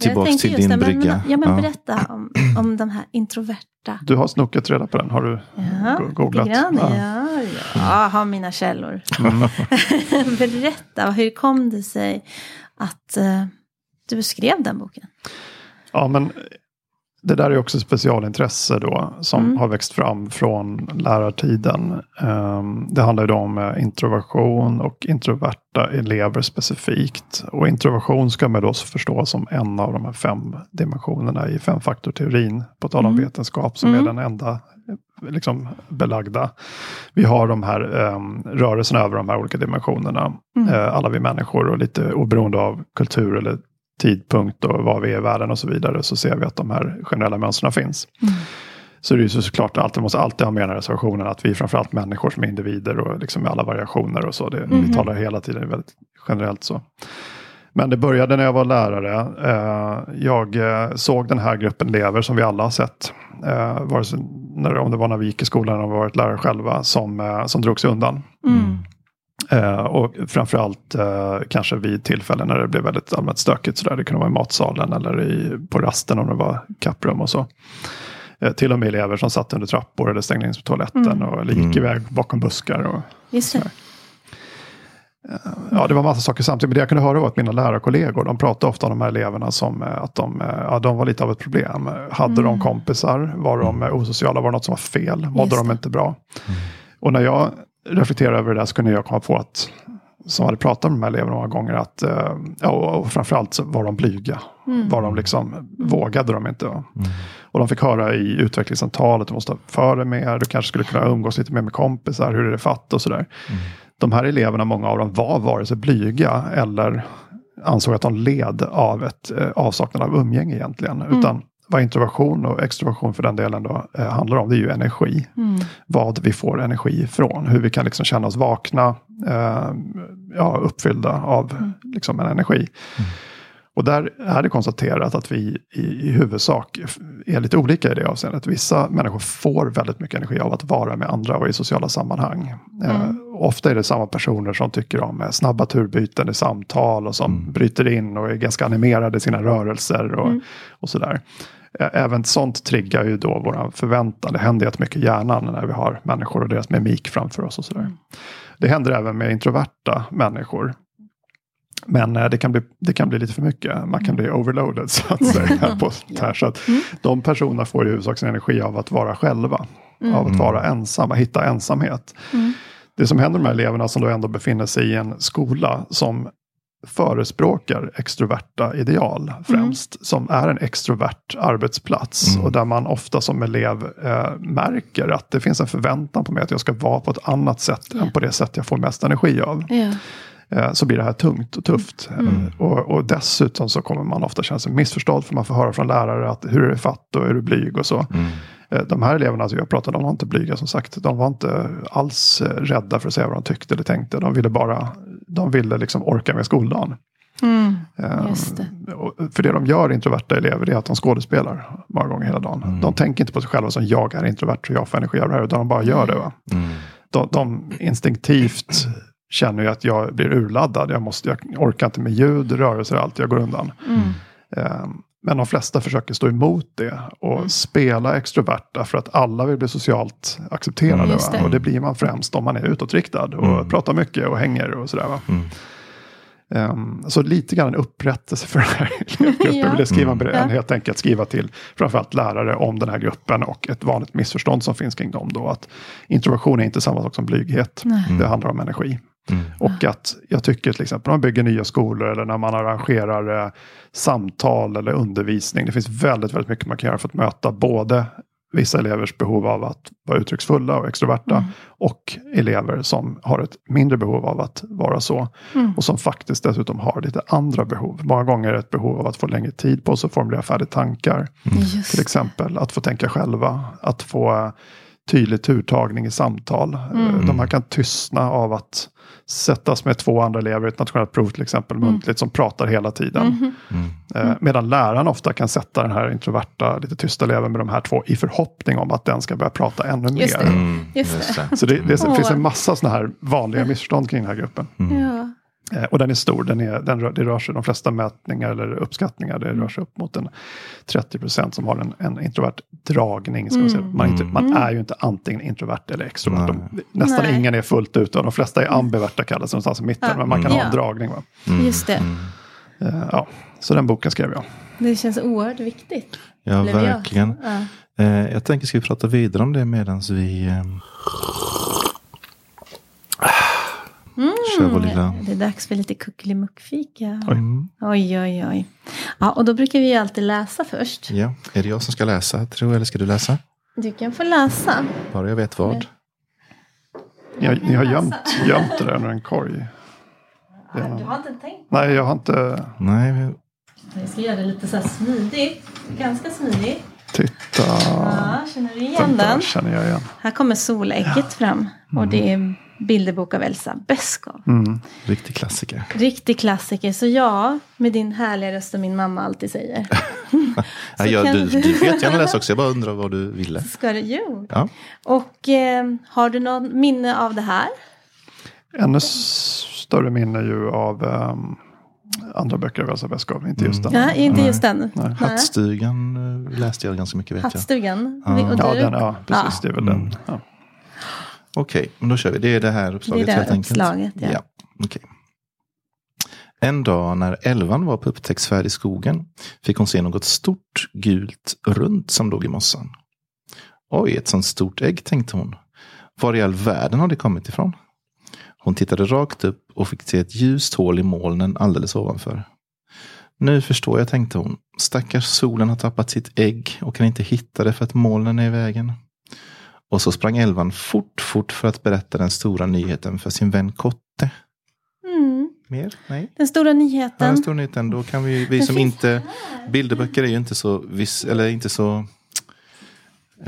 Tillbaks till din det, brygga. Men, ja, men Ja. berätta om, om de här introverta. Du har snokat reda på den, har du Ja, go- googlat? grann. Ja. Ja, ja, jag har mina källor. berätta, hur kom det sig att eh, du skrev den boken? Ja, men det där är också specialintresse då som Mm. har växt fram från lärartiden. Ehm, det handlar ju då om eh, introversion och introverta elever specifikt. Och introversion ska man då förstå som en av de här fem dimensionerna i femfaktorteorin. På tal om Mm. vetenskap som Mm. är den enda eh, liksom, belagda. Vi har de här um, rörelserna över de här olika dimensionerna. Mm. Eh, alla vi människor och lite oberoende av kultur eller tidpunkt och var vi är i världen och så vidare så ser vi att de här generella mönstren finns. Mm. Så det är ju så såklart alltid, måste alltid ha med den här reservationen att vi är framförallt människor som är individer och liksom med alla variationer och så. Det, Mhm. Vi talar hela tiden väldigt generellt så. Men det började när jag var lärare. Eh, jag eh, såg den här gruppen elever som vi alla har sett. Eh, vare sig när, om det var när vi gick i skolan eller om vi varit lärare själva som, som drog sig undan. Mm. Eh, och framförallt eh, kanske vid tillfällen när det blev väldigt allmänt stökigt. Sådär. Det kunde vara i matsalen eller i, på rasten om det var kapprum och så. Eh, till och med elever som satt under trappor eller stängde in sig på toaletten Mm. och eller gick Mm. iväg bakom buskar. Och, Just det. ja, det var massa saker samtidigt. Men det jag kunde höra var att mina lärarkollegor, de pratade ofta om de här eleverna som eh, att de, eh, ja, de var lite av ett problem. Hade de Mm. kompisar? Var de eh, osociala? Var det något som var fel? Mådde de inte bra? Och när jag reflekterade över det där så kunde jag komma på att som hade pratat med de här eleverna många gånger att eh, ja, och framförallt var de blyga. Mm. Var de liksom, vågade de inte. Och de fick höra i utvecklingssamtalet, du måste ha för dig mer, du kanske skulle kunna umgås lite mer med kompisar, hur är det fatt och sådär. De här eleverna, många av dem, var vare sig blyga eller ansåg att de led av ett eh, avsaknad av umgänge egentligen. Utan vad introversion och extroversion för den delen då eh, handlar om, det är ju energi. Mm. Vad vi får energi ifrån, hur vi kan liksom känna oss vakna, eh, ja, uppfyllda av liksom en energi. Och där är det konstaterat att vi i, i huvudsak är lite olika i det avseendet. Vissa människor får väldigt mycket energi av att vara med andra och i sociala sammanhang. Eh, ofta är det samma personer som tycker om eh, snabba turbyten i samtal och som bryter in och är ganska animerade i sina rörelser och, och sådär. Eh, Även sånt triggar ju då våra förväntan. Det händer jättemycket i hjärnan när vi har människor och deras mimik framför oss och sådär. Det händer även med introverta människor. Men eh, det kan, bli, det kan bli lite för mycket. Man kan bli overloaded så att säga. på sånt här. Så att de personerna får i huvudsak sin energi av att vara själva. Av att vara ensamma, hitta ensamhet. Det som händer med de här eleverna som då ändå befinner sig i en skola som förespråkar extroverta ideal främst. Som är en extrovert arbetsplats. Och där man ofta som elev eh, märker att det finns en förväntan på mig att jag ska vara på ett annat sätt än på det sätt jag får mest energi av Ja. Eh, så blir det här tungt och tufft. Eh, Och, och dessutom så kommer man ofta känna sig missförstådd för man får höra från lärare att hur är det fatt och är du blyg och så. Eh, De här eleverna som jag pratade om, var inte blyga som sagt. De var inte alls rädda för att säga vad de tyckte eller tänkte. De ville bara, de ville liksom orka med skoldagen. Mm. Just det. För det de gör, introverta elever, det är att de skådespelar många gånger hela dagen. De tänker inte på sig själva som jag är introvert och jag får energi av det här, utan de bara gör det. Va? De, de instinktivt känner ju att jag blir urladdad. Jag, måste, jag orkar inte med ljud, rörelser, allt. Jag går undan. Mm. Eh, Men de flesta försöker stå emot det och spela extroverta för att alla vill bli socialt accepterade. Det. Och det blir man främst om man är utåtriktad och pratar mycket och hänger och sådär. Va? Ehm, så lite grann en upprättelse för den här elevgruppen. Ja. Vill jag skriva en, en, helt enkelt skriva till framförallt lärare om den här gruppen och ett vanligt missförstånd som finns kring dem. Då, att introversion är inte samma sak som blyghet. Nej. Det handlar om energi. Mm. Och att jag tycker till exempel när man bygger nya skolor eller när man arrangerar eh, samtal eller undervisning. Det finns väldigt, väldigt mycket man kan göra för att möta både vissa elevers behov av att vara uttrycksfulla och extroverta och elever som har ett mindre behov av att vara så. Och som faktiskt dessutom har lite andra behov. Många gånger ett behov av att få längre tid på sig att formulera färdigt tankar. Just Till exempel att få tänka själva, att få eh, tydlig turtagning i samtal. Eh, De här kan tystna av att sättas med två andra elever i ett nationellt prov till exempel muntligt som pratar hela tiden. Eh, Medan läraren ofta kan sätta den här introverta, lite tysta eleven med de här två i förhoppning om att den ska börja prata ännu mer. Just det. Mm, Just det. Så det, det Åh. finns en massa sådana här vanliga missförstånd kring den här gruppen. Ja. Eh, och den är stor, den är, den rör, det rör sig de flesta mätningar eller uppskattningar, det rör sig upp mot en 30 procent som har en, en introvert dragning. Ska man, säga. Man, är inte, man är ju inte antingen introvert eller extrovert. De, nästan Nej. ingen är fullt ut och de flesta är ambiverta kallas det någonstans i mitten. Ja. Men man kan ha en Ja. dragning. Va? Just det. Eh, ja. Så den boken skrev jag. Det känns oerhört viktigt. Ja, jag. verkligen. Ja. Eh, jag tänker, ska vi prata vidare om det medan vi eh, kör vår lilla... Det är dags för lite kuckelimuckfika. Oj. Mm. Oj, oj, oj. Ja, och då brukar vi ju alltid läsa först. Ja, är det jag som ska läsa, tror eller ska du läsa? Du kan få läsa. Bara jag vet vad. Ni har, ni har gömt, gömt det där under en korg. Du har inte tänkt Nej, jag har inte... Nej, vi- Vi ska göra det lite så här smidigt. Ganska smidigt. Titta. Ja, känner du igen den? känner jag igen. Här kommer solägget fram. Och det är bilderbok av Elsa Beskow. Mm. riktig klassiker. Riktig klassiker. Så ja, med din härliga röst som min mamma alltid säger. Ja, jag, du, du- får jättegärna läsa också, jag bara undrar vad du ville. Ska du? Jo. Ja. Och eh, har du någon minne av det här? Ännu större minne ju av ehm, andra böcker av Elsa Beskow. Inte just den. Ja, inte just den. Nej. Hattstugan eh, läste jag ganska mycket vet jag. Hattstugan. Ja. Och Ja, du? den, ja precis. Ja. Det är väl den. Ja. Okej, men då kör vi. Det är det här uppslaget Det är det enkelt. uppslaget, ja. okej. En dag när Elvan var på upptäcktsfärd i skogen fick hon se något stort gult runt som låg i mossan. Oj, ett sånt stort ägg, tänkte hon. Var i all världen har det kommit ifrån? Hon tittade rakt upp och fick se ett ljust hål i molnen alldeles ovanför. Nu förstår jag, tänkte hon. Stackars solen har tappat sitt ägg och kan inte hitta det för att molnen är i vägen. Och så sprang Elvan fort, fort för att berätta den stora nyheten för sin vän Kotte. Mm. Mer? Nej? Den stora Ja, nyheten. den stora nyheten. Då kan vi, vi som inte... Bilderböcker är ju inte så, vis, eller inte så...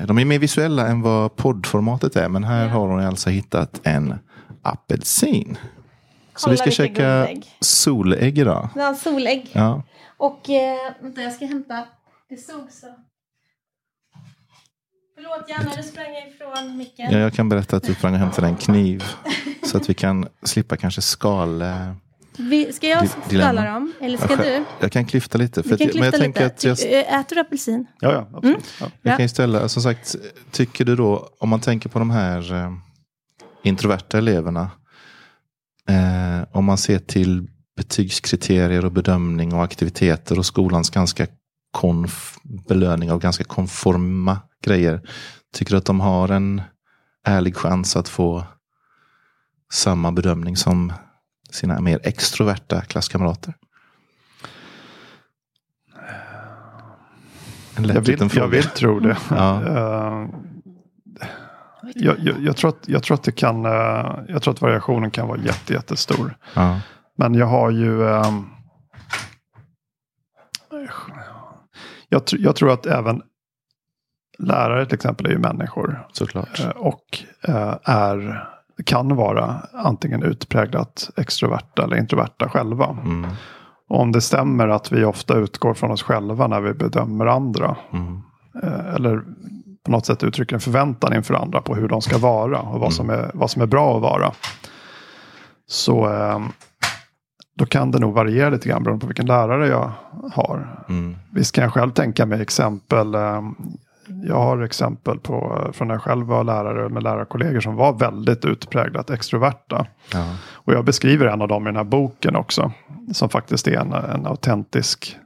De är mer visuella än vad poddformatet är. Men här har hon alltså hittat en apelsin. Så Kolla vi ska käka guldägg. solägg idag. Ja, solägg. Ja. Och eh, vänta, jag ska hämta. Det såg så. Förlåt Janne, du sprang ifrån micken. ja, jag kan berätta att du sprang och hämtade en kniv. Så att vi kan slippa kanske skal... eh, Vi, ska jag skala dem? Eller ska jag, du? jag kan klyfta lite. För kan jag- men jag klyfta tänker lite. att jag, Ty- Äter du apelsin? Ja, ja, absolut. Mm. Ja. Jag Ja. kan ju ställa, som sagt, tycker du då, om man tänker på de här eh, introverta eleverna, eh, om man ser till betygskriterier och bedömning och aktiviteter och skolans ganska konf, belöning av ganska konforma grejer, tycker du att de har en ärlig chans att få samma bedömning som sina mer extroverta klasskamrater? En lätt Jag, vill, jag vill tro det. Ja. Eh, jag, jag, jag, tror att, jag tror att det kan, eh, jag tror att variationen kan vara jätte, jättestor. Ja. Men jag har ju... ehm, jag, tr- jag tror att även lärare till exempel är ju människor. Såklart. eh, Och eh, är, kan vara antingen utpräglat extroverta eller introverta själva. Mm, Och om det stämmer att vi ofta utgår från oss själva när vi bedömer andra. mm, eh, Eller på något sätt uttrycker en förväntan inför andra på hur de ska vara och vad som är, vad som är bra att vara. Så då kan det nog variera lite grann beroende på vilken lärare jag har. mm, Visst kan jag själv tänka mig exempel. eh, Jag har exempel på, från när jag själv var lärare med lärarkollegor som var väldigt utpräglat extroverta. ja, Och jag beskriver en av dem i den här boken också. Som faktiskt är en, en autentisk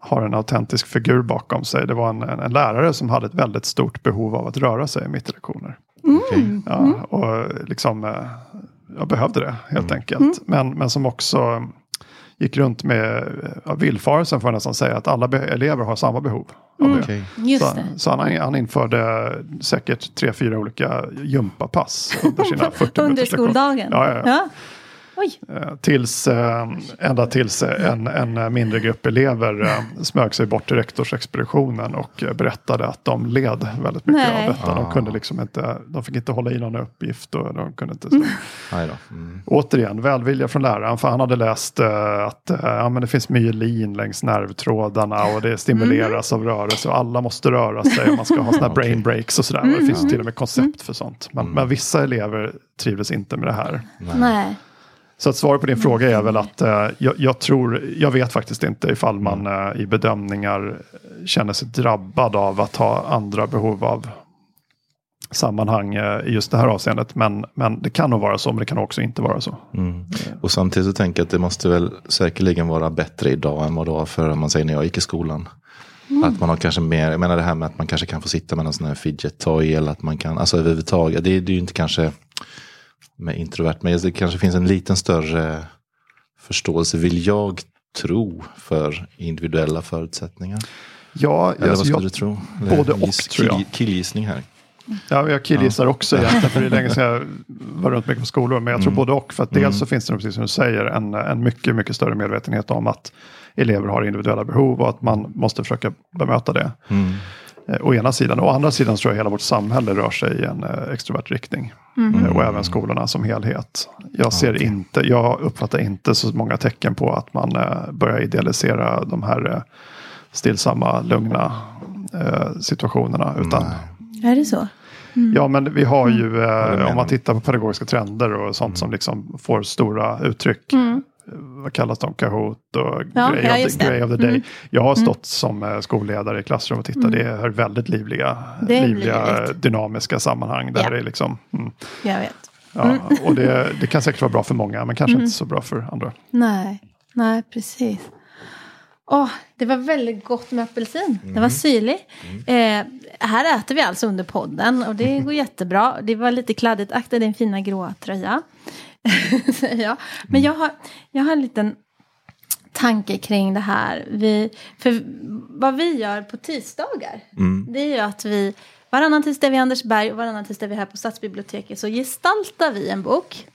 har en autentisk figur bakom sig. Det var en, en, en lärare som hade ett väldigt stort behov av att röra sig mitt i lektioner. okej. Ja, och liksom, eh, jag behövde det helt enkelt. Men, men som också gick runt med ja, villfarelsen får jag nästan säga att alla elever har samma behov. Okej. Just Så, det. så han, han införde säkert tre, fyra olika gympapass under sina 40 Under skoldagen? Ja, ja, ja. Oj, Eh, Tills, eh, ända tills eh, en, en mindre grupp elever eh, smög sig bort till rektorsexpeditionen och berättade att de led väldigt mycket Nej. av detta. De, Ah. kunde liksom inte, de fick inte hålla i någon uppgift och de kunde inte... Då. Mm. Återigen, välvilja från läraren. För han hade läst att ja, men det finns myelin längs nervtrådarna och det stimuleras av rörelse och alla måste röra sig och man ska ha såna här brain breaks och sådär. Och det finns ju till och med koncept för sånt. Men, men vissa elever trivdes inte med det här. nej. Så att svaret på din fråga är väl att eh, jag, jag tror, jag vet faktiskt inte ifall man eh, i bedömningar känner sig drabbad av att ha andra behov av sammanhang eh, i just det här avseendet. Men, men det kan nog vara så, men det kan också inte vara så. Mm. Och samtidigt så tänker jag att det måste väl säkerligen vara bättre idag än vad det var för om man säger när jag gick i skolan. Att man har kanske mer, jag menar det här med att man kanske kan få sitta med någon sån här fidget toy eller att man kan, alltså överhuvudtaget, det, det är ju inte kanske med introvert, men det kanske finns en liten större förståelse, vill jag tro, för individuella förutsättningar. Ja, Eller alltså, vad skulle jag, du tro? Eller både och, giss- tror jag. kill- Killgissning här. Ja, jag killgissar också egentligen, för det är länge sedan jag var runt mycket på skolor. Men jag tror både och, för att dels så finns det, precis som du säger, en, en mycket, mycket större medvetenhet om att elever har individuella behov och att man måste försöka bemöta det. Mm. Eh, Å ena sidan. Å andra sidan tror jag hela vårt samhälle rör sig i en eh, extrovert riktning. Eh, Och även skolorna som helhet. Jag ser inte, jag uppfattar inte så många tecken på att man eh, börjar idealisera de här eh, stillsamma, lugna eh, situationerna. Utan, Är det så? Ja, men vi har ju, Håller eh, om man tittar på pedagogiska trender och sånt som liksom får stora uttryck. Eh, Vad kallas de? Kahoot och Ja, Grey, ja, of, the. Grey of the Day. Jag har stått som eh, skolledare i klassrum och tittat. Det är väldigt livliga, är livliga livligt. dynamiska sammanhang. Där Ja. det är liksom, mm, Jag vet. ja, och det, det kan säkert vara bra för många, men kanske inte så bra för andra. Nej, nej precis. Åh, det var väldigt gott med apelsin. Det var syrlig. Eh, här äter vi alltså under podden och det går jättebra. Det var lite kladdigt. Akta din fina gråa tröja. Säger jag. Men jag har, jag har en liten tanke kring det här. Vi, för vad vi gör på tisdagar. Det är ju att vi varannan tisdag är vi i Andersberg och varannan tisdag är vi här på Stadsbiblioteket. Så gestaltar vi en bok.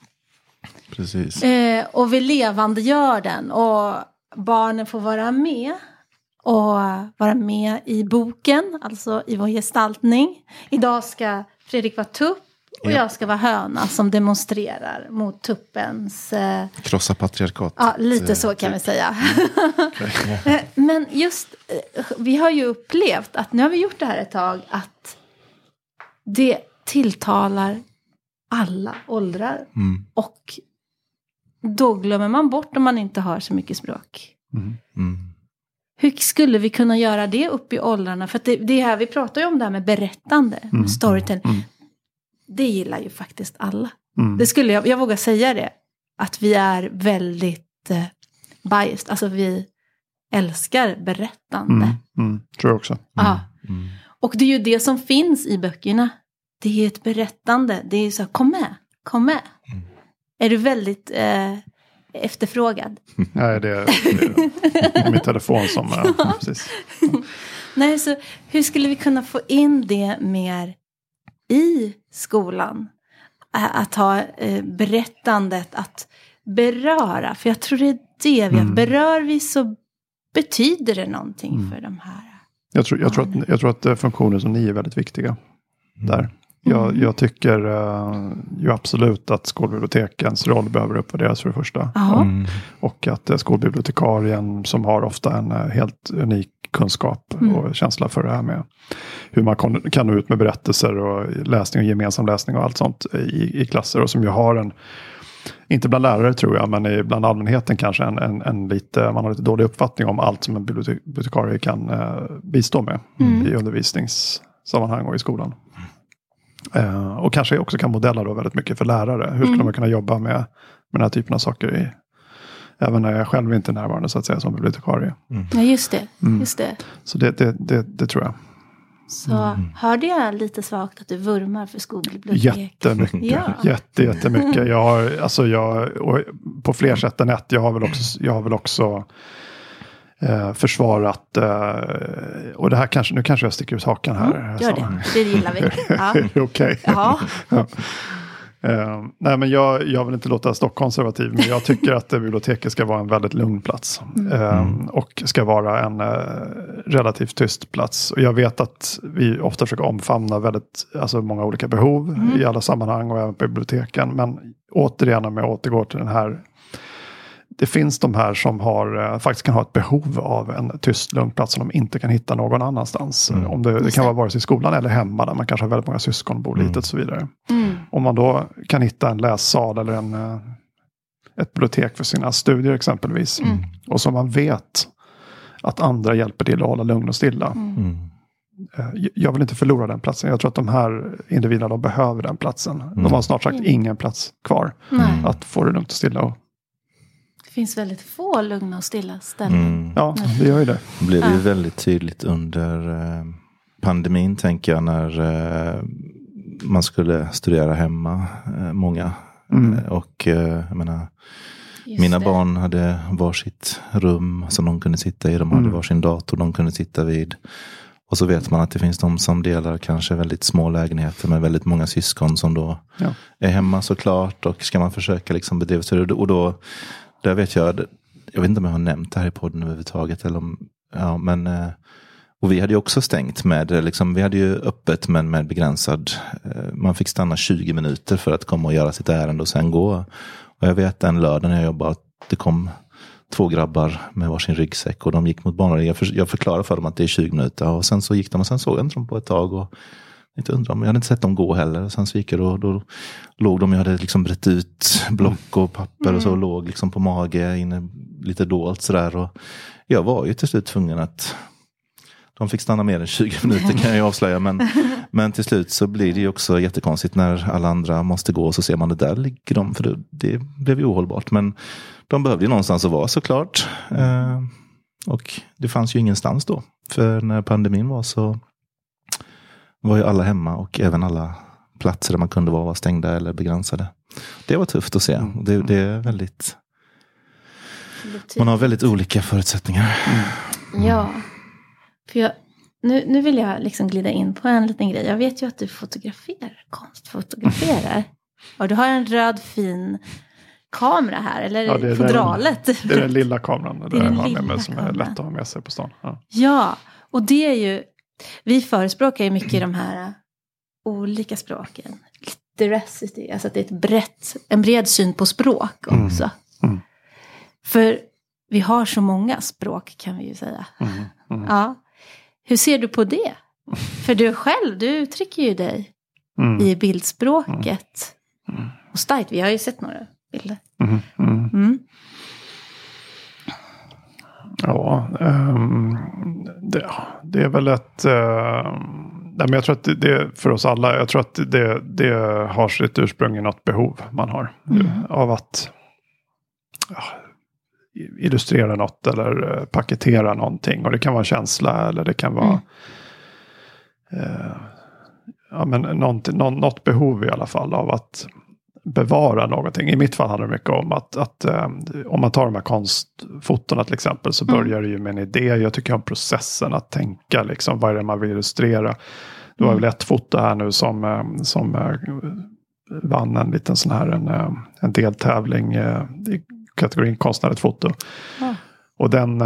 Precis. Eh, och vi levandegör den. Och barnen får vara med. Och vara med i boken, alltså i vår gestaltning. Idag ska Fredrik vara tupp. Och Ja. jag ska vara höna som demonstrerar mot tuppens... Eh, Krossa patriarkat. ja, lite så kan vi säga. Eh, Men just, eh, vi har ju upplevt att nu har vi gjort det här ett tag. Att det tilltalar alla åldrar. Mm. Och då glömmer man bort om man inte har så mycket språk. Mm. Hur skulle vi kunna göra det upp i åldrarna? För att det, det här, vi pratar ju om det här med berättande, med storytelling. Det gillar ju faktiskt alla. Mm. Det skulle jag, jag vågar säga det. Att vi är väldigt eh, biased. Alltså vi älskar berättande. Mm. Mm. Tror jag också. Ja. Mm. Och det är ju det som finns i böckerna. Det är ett berättande. Det är så här, kom med, kom med. Är du väldigt eh, efterfrågad? Nej, det är, det är min telefon som... eh, precis. Nej, så hur skulle vi kunna få in det mer i skolan? Ä- Att ha eh, berättandet, att beröra. För jag tror det är det vi har. Berör vi så betyder det någonting för de här. Jag tror, jag, tror att, jag tror att eh, funktioner som ni är väldigt viktiga där. Jag, jag tycker eh, ju absolut att skolbibliotekens roll behöver uppvärderas för det första. Mm. Och att eh, skolbibliotekarien som har ofta en eh, helt unik kunskap och känsla för det här med hur man kan nå ut med berättelser och läsning och gemensam läsning och allt sånt i, i klasser. Och som ju har en, inte bland lärare tror jag, men i, bland allmänheten kanske en, en, en lite, man har lite dålig uppfattning om allt som en bibliotek- bibliotekarie kan eh, bistå med i undervisningssammanhang och i skolan. Eh, och kanske också kan modella då väldigt mycket för lärare. Hur skulle man kunna jobba med, med den här typen av saker i, även när jag själv inte är närvarande så att säga som bibliotekarie. ja just det. Just det. Så det, det, det, det tror jag. så hörde jag lite svagt att du vurmar för skolbibliotek. Jättemycket. Ja. Jätte, jättemycket. Jag har, alltså jag, och på fler sätt än ett. Jag har väl också, jag har väl också eh, försvarat. Eh, och det här kanske, nu kanske jag sticker ut hakan här. Mm, Gör det, det gillar vi. Ja. Är det Okej. Ja. Eh, nej, men jag, jag vill inte låta stockkonservativ, men jag tycker att biblioteket ska vara en väldigt lugn plats. Eh, och ska vara en eh, relativt tyst plats. Och jag vet att vi ofta försöker omfamna väldigt, alltså många olika behov i alla sammanhang och även på biblioteken. Men återigen om jag återgår till den här det finns de här som har, eh, faktiskt kan ha ett behov av en tyst lugn plats som de inte kan hitta någon annanstans. Om det, det kan vara vare sig i skolan eller hemma där man kanske har väldigt många syskon, bor litet och så vidare. Mm. Om man då kan hitta en lässal eller en, eh, ett bibliotek för sina studier exempelvis. Mm. Och som man vet att andra hjälper till att hålla lugn och stilla. Mm. Eh, Jag vill inte förlora den platsen. Jag tror att de här individerna de behöver den platsen. De har snart sagt ingen plats kvar. Nej, Att få det lugnt och stilla. Och, finns väldigt få lugna och stilla ställen. Mm. ja, det gör ju det. Det blev ju Ja. väldigt tydligt under eh, pandemin tänker jag när eh, man skulle studera hemma. Eh, många. Mm. Och jag menar, Just mina det. barn hade varsitt rum som de kunde sitta i. De hade Mm. varsin dator de kunde sitta vid. Och så vet man att det finns de som delar kanske väldigt små lägenheter med väldigt många syskon som då Ja. är hemma såklart. Och ska man försöka liksom bedriva studier. Och då, där vet jag, jag vet inte om jag har nämnt det här i podden överhuvudtaget. Eller om, ja, men, eh, och vi hade ju också stängt med, eh, liksom, vi hade ju öppet men med begränsad. Eh, man fick stanna 20 minuter för att komma och göra sitt ärende och sen gå. Och jag vet en lördag när jag jobbade att det kom två grabbar med varsin ryggsäck och de gick mot banan. Jag, för, jag förklarade för dem att det är 20 minuter och sen så gick de och sen såg jag inte dem på ett tag. Och, inte undra om, jag hade inte sett dem gå heller. Sen så gick jag då, då låg de, jag hade liksom brett ut block och papper och så och låg liksom på mage inne lite dolt sådär. Och jag var ju till slut tvungen att de fick stanna mer än 20 minuter kan jag ju avslöja. Men, men till slut så blir det ju också jättekonstigt när alla andra måste gå och så ser man det där ligger de. För det, det blev ju ohållbart. Men de behövde ju någonstans att vara såklart. Eh, och det fanns ju ingenstans då. För när pandemin var så var ju alla hemma och även alla platser där man kunde vara var stängda eller begränsade. Det var tufft att se. Och Det, det är väldigt, man har väldigt olika förutsättningar. Ja. För jag, nu, nu vill jag liksom glida in på en liten grej. Jag vet ju att du fotograferar, konstfotograferar. Och du har en röd fin kamera här, eller Ja, det är fodralet. Det är den lilla kameran det är den jag har med lilla mig som är lätt att ha med sig på stan. Ja. Ja, och det är ju, vi förespråkar ju mycket de här olika språken. Diversity, alltså att det är ett brett, en bred syn på språk Mm. också. Mm. För vi har så många språk kan vi ju säga. Mm. Mm. Ja. Hur ser du på det? För du själv, du uttrycker ju dig Mm. i bildspråket. Mm. Och starkt, vi har ju sett några bilder. Mm. Mm. Mm. Ja, ehm, det, det är väl ett... ehm, nej, men jag tror att det, det för oss alla, jag tror att det, det har sitt ursprung i något behov man har. Mm. Av att ja, illustrera något eller eh, paketera någonting. Och det kan vara en känsla eller det kan vara eh, ja, men något, något behov i alla fall av att bevara någonting. I mitt fall handlar det mycket om att, att eh, om man tar de här konstfotona till exempel så Mm. börjar det ju med en idé. Jag tycker om processen att tänka liksom vad är det man vill illustrera. Det var Mm. väl ett foto här nu som, eh, som eh, vann en liten sån här en, eh, en deltävling eh, i kategorin konstnärligt foto. Ja. Och den,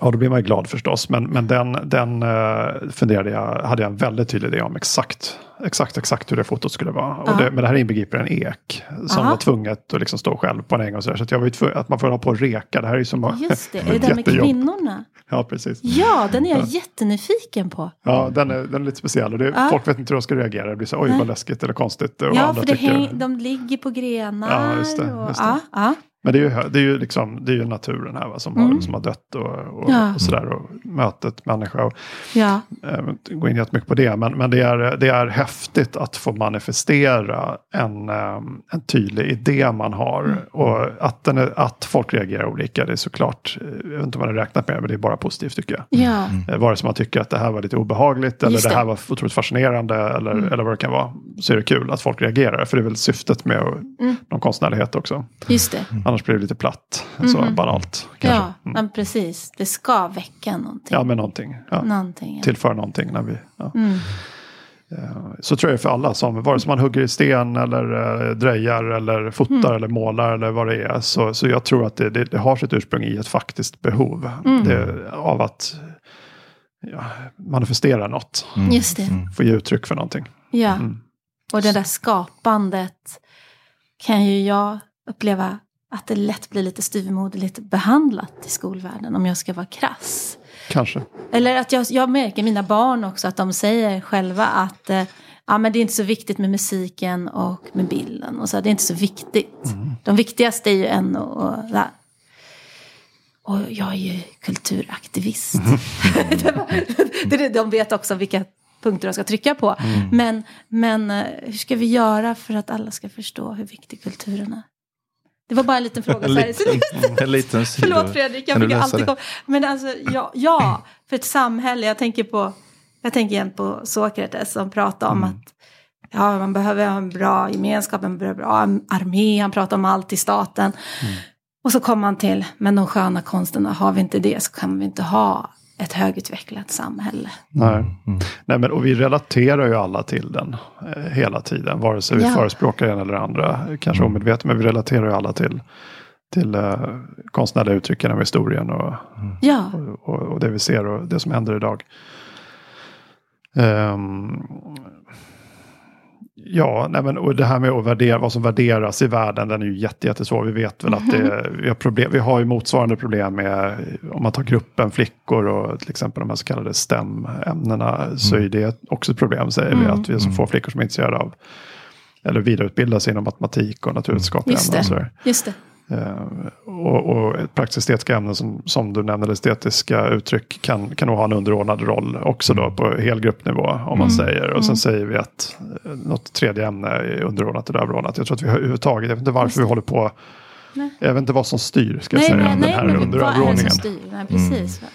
ja då blir man ju glad förstås. Men, men den, den eh, funderade jag, hade jag en väldigt tydlig idé om exakt, exakt, exakt hur det fotot skulle vara. Och Ja. det, men det här inbegriper en ek som Aha. var tvunget att liksom stå själv på en äng och så, där. så att jag var ju tvungen, att man får hålla på och reka. Det här är ju som Just det, är det där med kvinnorna? Ja, precis. Ja, den är jag jättenyfiken på. Ja, den är, den är lite speciell. Och det, Ja. Folk vet inte hur de ska reagera. Det blir så oj Nej. vad läskigt eller konstigt. Och Ja, för det tycker- häng, de ligger på grenar. Ja, just det, och, just det. Ja, ja. Men det är ju, det är ju, liksom, det är ju naturen här va, som, Mm. har, som har dött och, och, Ja. och sådär. Och mötet människa. Och, Ja, eh, gå in jättemycket på det. Men, men det, är, det är häftigt att få manifestera en, eh, en tydlig idé man har. Mm. Och att, den är, att folk reagerar olika, det är såklart, eh, jag vet inte vad man har räknat med, men det är bara positivt tycker jag. ja, Eh, Vare sig man tycker att det här var lite obehagligt eller det. det. här var otroligt fascinerande eller, Mm. eller vad det kan vara. Så är det kul att folk reagerar. För det är väl syftet med Mm. någon konstnärlighet också. just det. Annars blir det lite platt. Så Mhm. banalt. Kanske. Ja, men precis. Det ska väcka någonting. Ja, men någonting. Ja. Någonting. Ja. Tillföra någonting. När vi, ja. Mm. Eh, Så tror jag för alla, som, vare sig man hugger i sten eller eh, drejar eller fotar Mm. eller målar eller vad det är. Så, så jag tror att det, det, det har sitt ursprung i ett faktiskt behov. Mm. Det, av att ja, manifestera något. Mm. Just det. Mm. Få ge uttryck för någonting. Ja. Mm. Och det där skapandet kan ju jag uppleva att det lätt blir lite styvmoderligt behandlat i skolvärlden om jag ska vara krass. Kanske. Eller att jag, jag märker mina barn också att de säger själva att eh, ja, men det är inte så viktigt med musiken och med bilden. Och så, det är inte så viktigt. De viktigaste är ju ändå och, där. och jag är ju kulturaktivist. Det- de vet också vilka punkter de ska trycka på. Men, men eh, hur ska vi göra för att alla ska förstå hur viktig kulturen är? Det var bara en liten fråga. Så här. en liten sido. Förlåt Fredrik, jag fick alltid komma. Men alltså, ja, ja, för ett samhälle. Jag tänker på, jag tänker igen på Sokrates som pratade om att ja, man behöver en bra gemenskap, en bra, armé. Han pratar om allt i staten. Och så kom man till, men de sköna konsterna, har vi inte det så kan vi inte ha ett högutvecklat samhälle. Nej. Mm. Nej, men, och vi relaterar ju alla till den eh, hela tiden. Vare sig vi Ja. förespråkar en eller andra. Kanske Mm. omedvetet, men vi relaterar ju alla till, till eh, konstnärliga uttryck genom historien. Och, Ja, och, och det vi ser och det som händer idag. Ehm, ja, nej men, och det här med att värdera, vad som värderas i världen, den är ju jätte, jättesvår. Vi vet väl att det, vi, har problem, vi har ju motsvarande problem med, om man tar gruppen flickor och till exempel de här så kallade STEM-ämnena, så är det också ett problem, säger vi, Mm. att vi är så få flickor som är intresserade av eller vidareutbilda sig inom matematik och naturvetenskapliga just ämnen. och det. Just det. Eh, och, och ett praktisk-estetiska ämnen som, som du nämnde, estetiska uttryck, kan, kan nog ha en underordnad roll också då på hel gruppnivå. Om man säger. Och sen säger vi att eh, något tredje ämne är underordnat eller överordnat. Jag tror att vi har överhuvudtaget, jag vet inte varför vi håller på, Nej. jag vet inte vad som styr, ska jag Nej, säga, nej, den nej, här men vad är det underordningen. som styr? Nej, precis. Eh,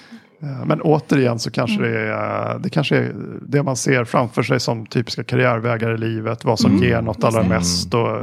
Men återigen så kanske det är det kanske är det man ser framför sig som typiska karriärvägar i livet. Vad som ger något allra mest. Och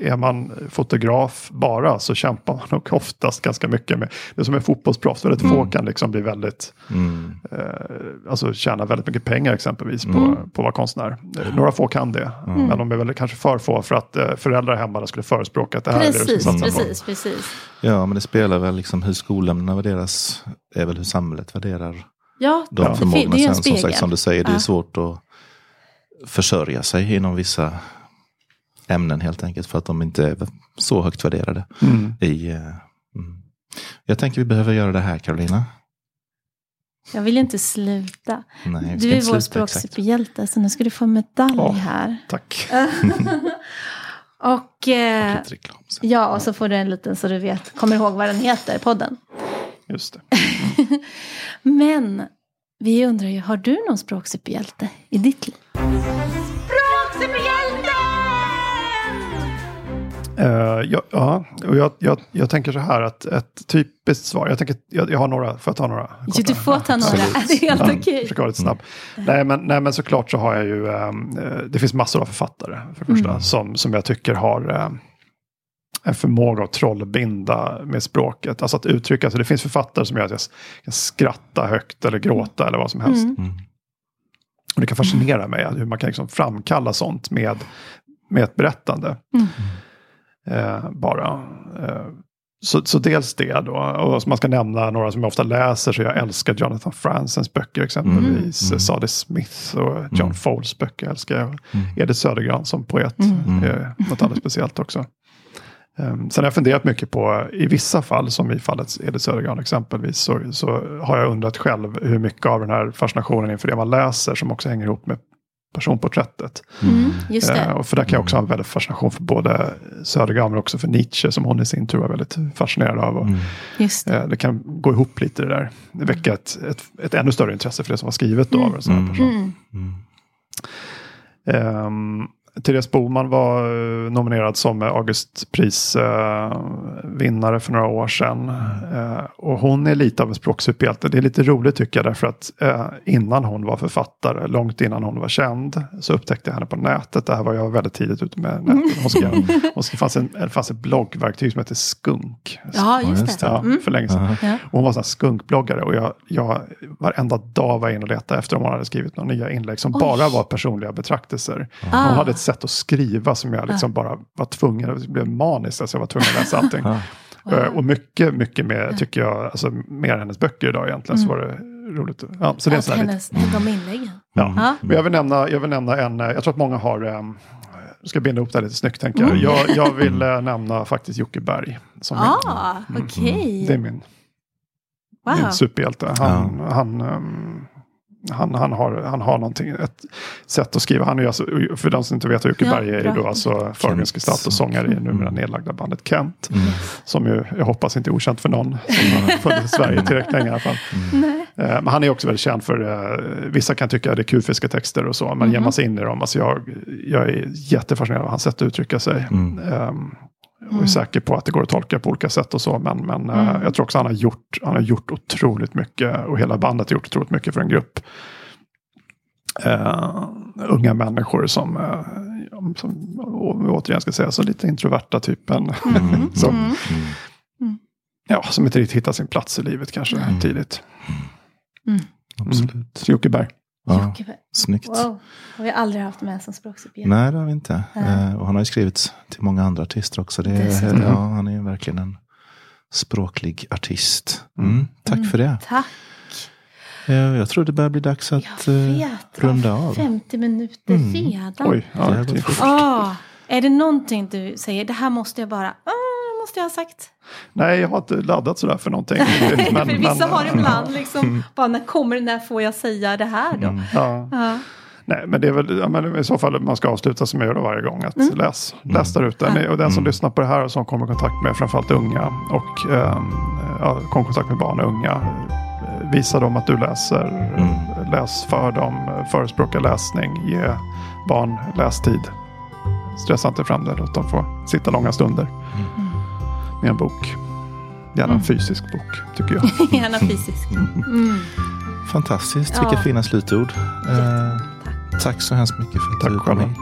är man fotograf bara så kämpar man nog oftast ganska mycket med. Det är som en fotbollsproffs. Väldigt få kan liksom bli väldigt, Mm. eh, alltså tjäna väldigt mycket pengar exempelvis på, på att vara konstnär. Eh, Några få kan det. Men de är väl kanske för få för att eh, föräldrar hemma skulle förespråka att det här är det du Precis, ska satsa på. precis, precis. Ja, men det spelar väl liksom hur skolämnena värderas. Är väl hur samhället värderar Ja, de det, det förmågorna är ju en sen. Som sagt, som du säger, det är Ja. svårt att försörja sig inom vissa ämnen helt enkelt. För att de inte är så högt värderade. Mm. I, eh, mm. Jag tänker vi behöver göra det här Carolina. Jag vill ju inte sluta. Nej, Du är vår språksuperhjälte så nu ska du få medalj Ja. här. Tack. Och eh, sen. ja, och så får du en liten så du vet, kommer ihåg vad den heter, podden. Just det. Men vi undrar ju, har du någon språksuperhjälte i ditt liv? Eh, ja, ja, och jag, jag, jag tänker så här att ett typiskt svar. Jag, tänker, jag, jag har några, får jag ta några? Jo, du får ta några, absolut. det är helt Ja, okej. försöker vara lite snabb. Nej, men, nej, men såklart så har jag ju, eh, det finns massor av författare för det första, som, som jag tycker har ehm, en förmåga att trollbinda med språket. Alltså att uttrycka sig. Det finns författare som gör att jag kan skratta högt eller gråta eller vad som helst. Mm. Mm. Och det kan fascinera mig hur man kan liksom framkalla sånt med, med ett berättande. Mm. Eh, bara. Eh, så, så dels det då. Och som man ska nämna några som jag ofta läser. Så jag älskar Jonathan Franzens böcker exempelvis. Mm. Mm. Sadie Smith och John Mm. Fowles böcker älskar jag. Mm. Edith Södergran som poet. Mm. är något alldeles speciellt också. Um, sen har jag funderat mycket på, i vissa fall, som i fallet Edith Södergran exempelvis, så, så har jag undrat själv hur mycket av den här fascinationen inför det man läser som också hänger ihop med personporträttet. Mm, just det. och för där kan jag också ha en väldigt fascination för både Södergran men också för Nietzsche som hon i sin tur var väldigt fascinerad av. Och, Mm. Just det. eh, det kan gå ihop lite det där. Det väcker ett, ett, ett ännu större intresse för det som var skrivet då av en sån här Mm. person. Mm. Mm. Um, Therese Boman var eh, nominerad som Augustprisvinnare uh, vinnare för några år sedan. Eh, och hon är lite av en språksuperhjälte. Det är lite roligt tycker jag därför att eh, innan hon var författare, långt innan hon var känd, så upptäckte jag henne på nätet. Det här var jag väldigt tidigt ute med nätet. Hon skrev, hon skrev, fanns en, det fanns ett bloggverktyg som heter Skunk. Ja, just det. Ja, Mm. för länge sedan. Ja. Och hon var sån skunkbloggare och jag, jag varenda dag var jag inne och letade efter om hon hade skrivit några nya inlägg som Oj. bara var personliga betraktelser. Ah. Hon hade ett sätt att skriva som jag liksom bara var tvungen, det blev maniskt, alltså jag var tvungen att läsa allting. Ja. Eh, Och mycket, mycket mer tycker jag, alltså mer än hennes böcker idag egentligen, så var det roligt. Ja, så det är en hennes, de inläggen. Ja. Ja. Men jag vill nämna, jag vill nämna en, eh, jag tror att många har, um, jag ska binda ihop det här lite snyggt tänker jag. Mm. Jag, jag vill eh, nämna faktiskt Jocke Berg. Som Ah, min, okej. det är min, Wow. min superhjälte. Han, han, ehm, han, han, har, han har någonting, ett sätt att skriva. Han är alltså, för de som inte vet Jocke Ja, Berg är, ju då alltså förgrundsgestalt och sångare i numera nedlagda bandet Kent. Mm. Som ju, jag hoppas inte är okänt för någon som har funnits i Sverige tillräckligt länge i alla fall. Nej. Eh, Men han är också väldigt känd för, eh, vissa kan tycka det är kufiska texter och så, men ger man sig in i dem, alltså jag, jag är jättefascinerad av hans sätt att uttrycka sig. Mm. Och är säker på att det går att tolka på olika sätt och så, men, men eh, Mm. jag tror också han har, gjort, han har gjort otroligt mycket, och hela bandet har gjort otroligt mycket för en grupp eh, unga människor som, eh, som återigen ska säga, så lite introverta typen. Mm. som, Mm. ja, som inte riktigt hittar sin plats i livet kanske Mm. tidigt. Absolut. Jocke Berg. Ja, snyggt. Wow. Har vi aldrig haft med som språksubjekt. Nej, det har vi inte. Eh, och han har ju skrivit till många andra artister också. Det är, Dessutom. ja, han är ju verkligen en språklig artist. Mm, tack för det. Tack. Eh, jag tror det börjar bli dags att eh, vet. runda av. 50 minuter Mm. redan. Oj, ja, Det det är fort. Ah, är det någonting du säger, det här måste jag bara, ah, måste jag ha sagt. Nej, jag har inte laddat sådär för någonting. Men, För vissa men, har eh, ibland liksom, bara när kommer det, när får jag säga det här då? Mm. Ja. Ja. Nej, men det är väl ja, men i så fall man ska avsluta som jag gör varje gång. Att Mm. läs, läs där ute. Ni- Och den som Mm. lyssnar på det här och som kommer i kontakt med framförallt unga och ja, kommer i kontakt med barn och unga. eh, Visa dem att du läser. Mm. Läs för dem. eh, Förespråka läsning. Ge barn lästid. Stressa inte fram det. Låt dem få sitta långa stunder med en bok. Gärna en Mm. fysisk bok, tycker jag. Gärna fysiskt. Mm. Fantastiskt, Ja. vilka fina slutord. Eh, Tack. tack så hemskt mycket för att Tack du kom hit.